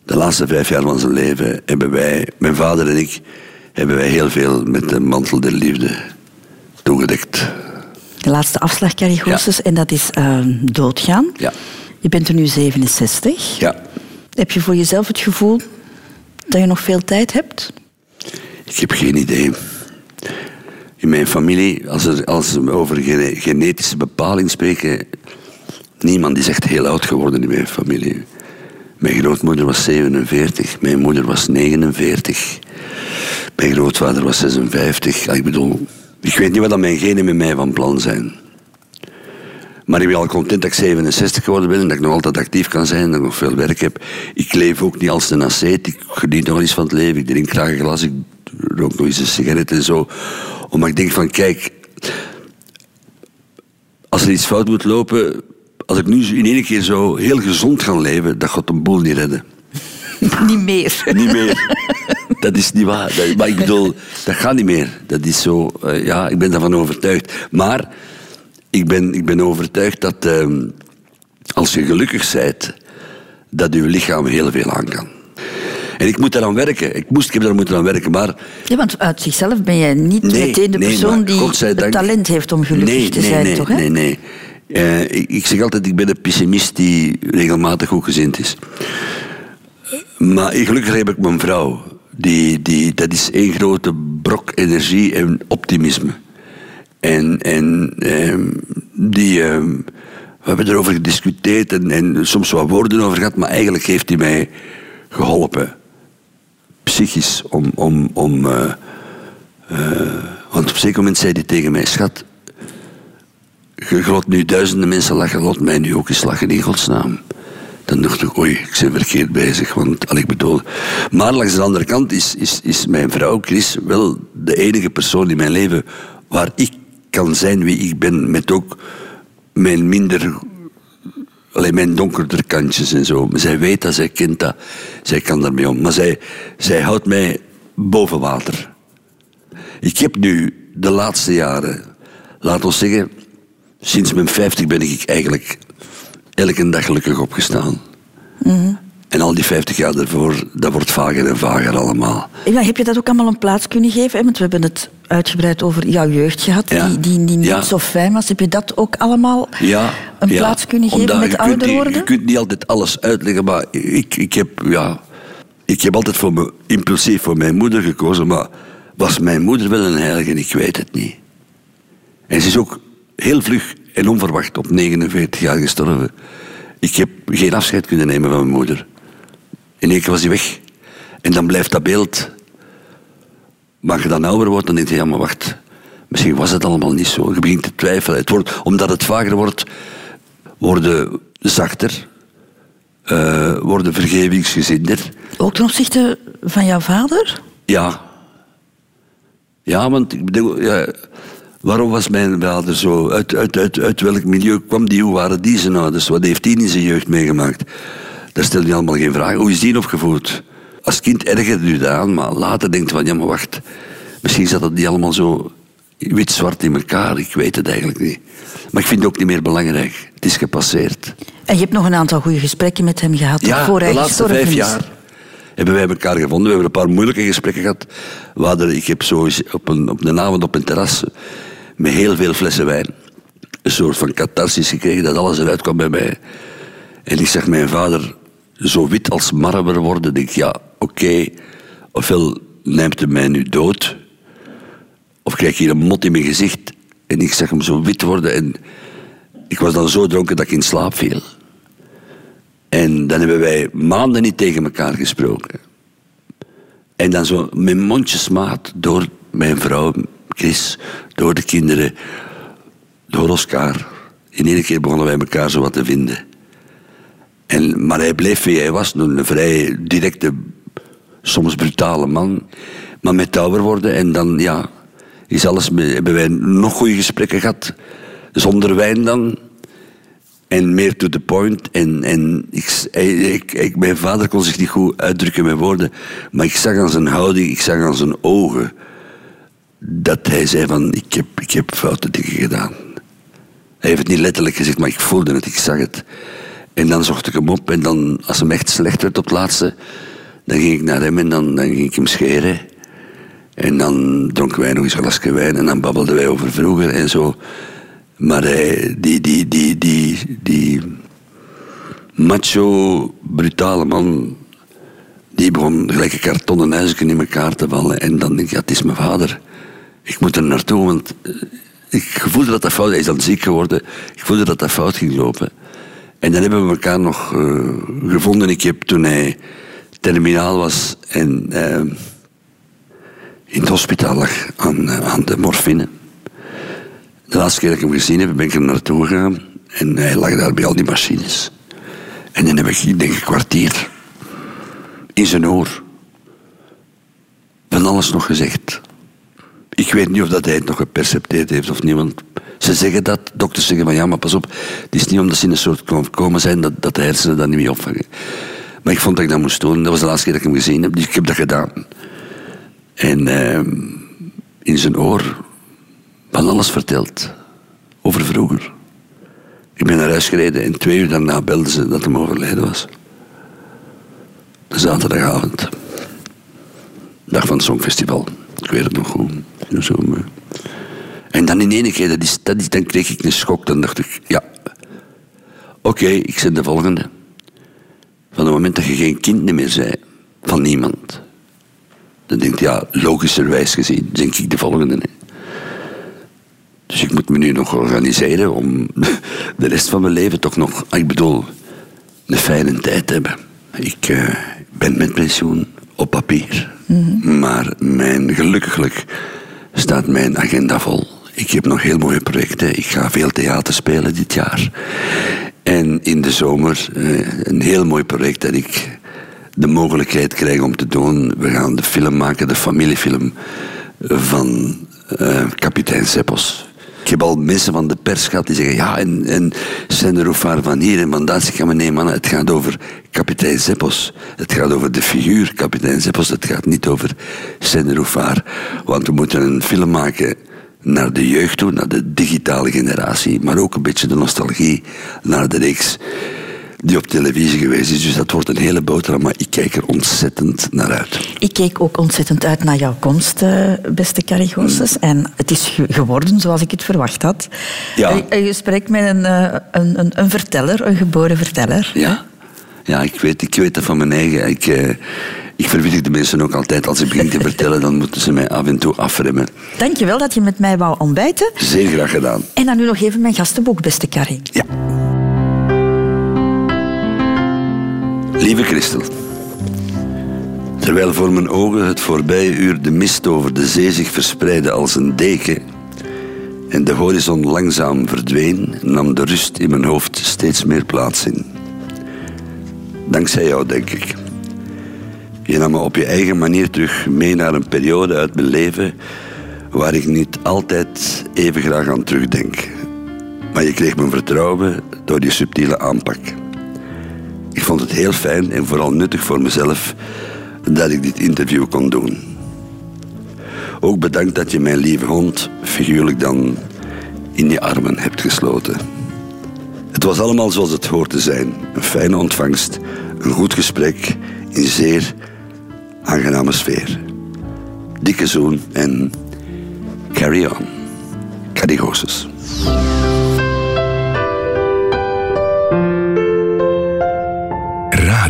de laatste vijf jaar van zijn leven hebben wij, mijn vader en ik, hebben wij heel veel met de mantel der liefde toegedekt. De laatste afslag, Carrie Goossens, en dat is eh, doodgaan. Ja. Je bent er nu 67. Ja. Heb je voor jezelf het gevoel dat je nog veel tijd hebt? Ik heb geen idee. in mijn familie, als, er, als we over gene- genetische bepaling spreken, niemand is echt heel oud geworden in mijn familie. Mijn grootmoeder was 47, mijn moeder was 49, mijn grootvader was 56. Ja, ik bedoel, ik weet niet wat mijn genen met mij van plan zijn. Maar ik ben al content dat ik 67 geworden ben en dat ik nog altijd actief kan zijn, dat ik nog veel werk heb. Ik leef ook niet als een asceet, ik geniet nog eens van het leven. Ik drink graag een glas, ik rook nog eens een sigaret en zo. Omdat ik denk van, kijk, als er iets fout moet lopen, als ik nu in één keer zo heel gezond ga leven, dat gaat een boel niet redden. Niet meer. Niet meer. Dat is niet waar. Dat, maar ik bedoel, dat gaat niet meer. Dat is zo, eh, ja, ik ben daarvan overtuigd. Maar ik ben, ik ben overtuigd dat ehm, als je gelukkig bent, dat je lichaam heel veel aan kan. En ik moet daaraan werken. Ik, moest, ik heb daar moeten aan werken, maar... Ja, want uit zichzelf ben jij niet Nee, meteen de nee, persoon maar die het talent heeft om gelukkig nee, te nee, zijn, nee, toch? Hè? Nee, nee. Eh, ik, ik zeg altijd, ik ben een pessimist die regelmatig goed gezind is. Maar gelukkig heb ik mijn vrouw. Die, die, dat is één grote brok energie en optimisme. En, en ehm, die, ehm, we hebben erover gediscuteerd en, en soms wat woorden over gehad, maar eigenlijk heeft hij mij geholpen. Psychisch. Om, om, om, eh, eh, want op een zeker moment zei hij tegen mij, schat, je nu duizenden mensen lachen, laat mij nu ook eens lachen in godsnaam. Dan dacht ik, oei, ik ben verkeerd bezig. Want, al ik bedoel... Maar langs de andere kant is, is, is mijn vrouw Chris wel de enige persoon in mijn leven waar ik kan zijn wie ik ben. Met ook mijn minder... Alleen mijn donkerder kantjes en zo. Maar zij weet dat, zij kent dat. Zij kan daarmee om. Maar zij, zij houdt mij boven water. Ik heb nu de laatste jaren, laat ons zeggen, sinds mijn 50 ben ik eigenlijk elke dag gelukkig opgestaan. En al die 50 jaar daarvoor, dat wordt vager en vager allemaal. Ja, heb je dat ook allemaal een plaats kunnen geven? hè? Want we hebben het uitgebreid over jouw jeugd gehad, Ja. die, die, die niet Ja. zo fijn was. Heb je dat ook allemaal Ja, een plaats kunnen geven omdat met kunt ouder worden? Je kunt niet altijd alles uitleggen, maar ik, ik, heb, ja, ik heb altijd voor me, impulsief voor mijn moeder gekozen, maar was mijn moeder wel een heilige? Ik weet het niet. En ze is ook heel vlug en onverwacht op 49 jaar gestorven. Ik heb geen afscheid kunnen nemen van mijn moeder. In één keer was hij weg. En dan blijft dat beeld. Maar als je dan ouder wordt, dan denk je, ja, maar wacht. Misschien was het allemaal niet zo. Je begint te twijfelen. Het wordt, omdat het vager wordt, worden zachter. eh, worden vergevingsgezinder. Ook ten opzichte van jouw vader? Ja. Ja, want ik bedoel, ja, waarom was mijn vader zo? Uit, uit, uit, uit welk milieu kwam die? Hoe waren die zijn ouders? Wat heeft die in zijn jeugd meegemaakt? Daar stel je allemaal geen vragen. Hoe is die opgevoed? Als kind ergerde u dat aan, maar later denkt van, ja maar wacht, misschien zat het niet allemaal zo wit-zwart in elkaar. Ik weet het eigenlijk niet. Maar ik vind het ook niet meer belangrijk. Het is gepasseerd. En je hebt nog een aantal goede gesprekken met hem gehad, Ja, voor de laatste vijf is. jaar hebben wij elkaar gevonden. We hebben een paar moeilijke gesprekken gehad. Hadden, ik heb zo op een, op een avond op een terras met heel veel flessen wijn een soort van catharsis gekregen dat alles eruit kwam bij mij. En ik zag mijn vader zo wit als marmer worden. Ik denk, ja, oké, ofwel neemt hij mij nu dood, of krijg ik hier een mot in mijn gezicht. En ik zag hem zo wit worden en ik was dan zo dronken dat ik in slaap viel. En dan hebben wij maanden niet tegen elkaar gesproken. En dan zo met mondjesmaat door mijn vrouw, Chris, door de kinderen, door Oscar. In één keer begonnen wij elkaar zo wat te vinden. En, maar hij bleef wie hij was, een vrij directe, soms brutale man. Maar met ouder worden en dan, ja, is alles, hebben wij nog goede gesprekken gehad. Zonder wijn dan. En meer to the point. En, en ik, ik, ik, mijn vader kon zich niet goed uitdrukken met woorden. Maar ik zag aan zijn houding, ik zag aan zijn ogen. Dat hij zei: van, ik heb, ik heb foute dingen gedaan. Hij heeft het niet letterlijk gezegd, maar ik voelde het, ik zag het. En dan zocht ik hem op. En dan, als hem echt slecht werd op het laatste. dan ging ik naar hem en dan, dan ging ik hem scheren. En dan dronken wij nog eens een glasje wijn. En dan babbelden wij over vroeger en zo. Maar die, die, die, die, die macho, brutale man, die begon gelijk een kartonnen huisje in elkaar te vallen. En dan denk ik, ja, het is mijn vader. Ik moet er naartoe, want eh, ik voelde dat dat fout... Hij is dan ziek geworden. Ik voelde dat dat fout ging lopen. En dan hebben we elkaar nog eh, gevonden. Ik heb toen hij terminaal was en eh, in het hospitaal lag aan, aan de morfine. De laatste keer dat ik hem gezien heb, ben ik er naartoe gegaan. En hij lag daar bij al die machines. En dan heb ik, ik denk een kwartier in zijn oor van alles nog gezegd. Ik weet niet of dat hij het nog gepercepteerd heeft of niet, want ze zeggen dat, dokters zeggen van ja, maar pas op, het is niet omdat ze in een soort coma zijn dat, dat de hersenen dat niet meer opvangen. Maar ik vond dat ik dat moest doen, dat was de laatste keer dat ik hem gezien heb, dus ik heb dat gedaan. En ehm, in zijn oor van alles verteld over vroeger. Ik ben naar huis gereden en twee uur daarna belden ze dat hem overleden was. De zaterdagavond. Dag van het Songfestival. Ik het nog goed. Zo, maar- En dan in één keer, dat is, dat dan kreeg ik een schok. Dan dacht ik, ja, oké, ik zet de volgende. Van het moment dat je geen kind meer zei, van niemand. Dan denk je, ja, logischerwijs gezien, denk ik de volgende. Dus ik moet me nu nog organiseren om de rest van mijn leven toch nog, ik bedoel, een fijne tijd te hebben. Ik eh, ben met pensioen op papier. Maar mijn, gelukkig staat mijn agenda vol. Ik heb nog heel mooie projecten. Ik ga veel theater spelen dit jaar. En in de zomer eh, een heel mooi project dat ik de mogelijkheid krijg om te doen. We gaan de film maken, de familiefilm van eh, kapitein Seppos. Ik heb al mensen van de pers gehad die zeggen... ja, en, en van hier en van daar. Ik zeg, maar nee, man, het gaat over kapitein Seppos. Het gaat over de figuur kapitein Seppos. Het gaat niet over Senderoefaar. Want we moeten een film maken naar de jeugd toe, naar de digitale generatie. Maar ook een beetje de nostalgie naar de reeks die op televisie geweest is. Dus dat wordt een hele boterham, maar ik kijk er ontzettend naar uit. Ik keek ook ontzettend uit naar jouw komst, eh, beste Carrie Goossens. En het is ge- geworden zoals ik het verwacht had. Ja. Een, een gesprek met een, eh, een, een, een verteller, een geboren verteller. Ja? Ja, ik weet, ik weet dat van mijn eigen. Ik, eh, ik verwittig de mensen ook altijd. Als ik begin te vertellen, dan moeten ze mij af en toe afremmen. Dankjewel dat je met mij wou ontbijten. Zeer graag gedaan. En dan nu nog even mijn gastenboek, beste Carrie. Ja. Lieve Christel. Terwijl voor mijn ogen het voorbije uur de mist over de zee zich verspreidde als een deken en de horizon langzaam verdween, nam de rust in mijn hoofd steeds meer plaats in. Dankzij jou, denk ik. Je nam me op je eigen manier terug mee naar een periode uit mijn leven waar ik niet altijd even graag aan terugdenk. Maar je kreeg mijn vertrouwen door je subtiele aanpak. Ik vond het heel fijn en vooral nuttig voor mezelf dat ik dit interview kon doen. Ook bedankt dat je mijn lieve hond figuurlijk dan in je armen hebt gesloten. Het was allemaal zoals het hoort te zijn. Een fijne ontvangst, een goed gesprek in zeer aangename sfeer. Dikke zoen en carry on. Carrie Goossens.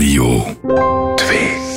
Radio 2.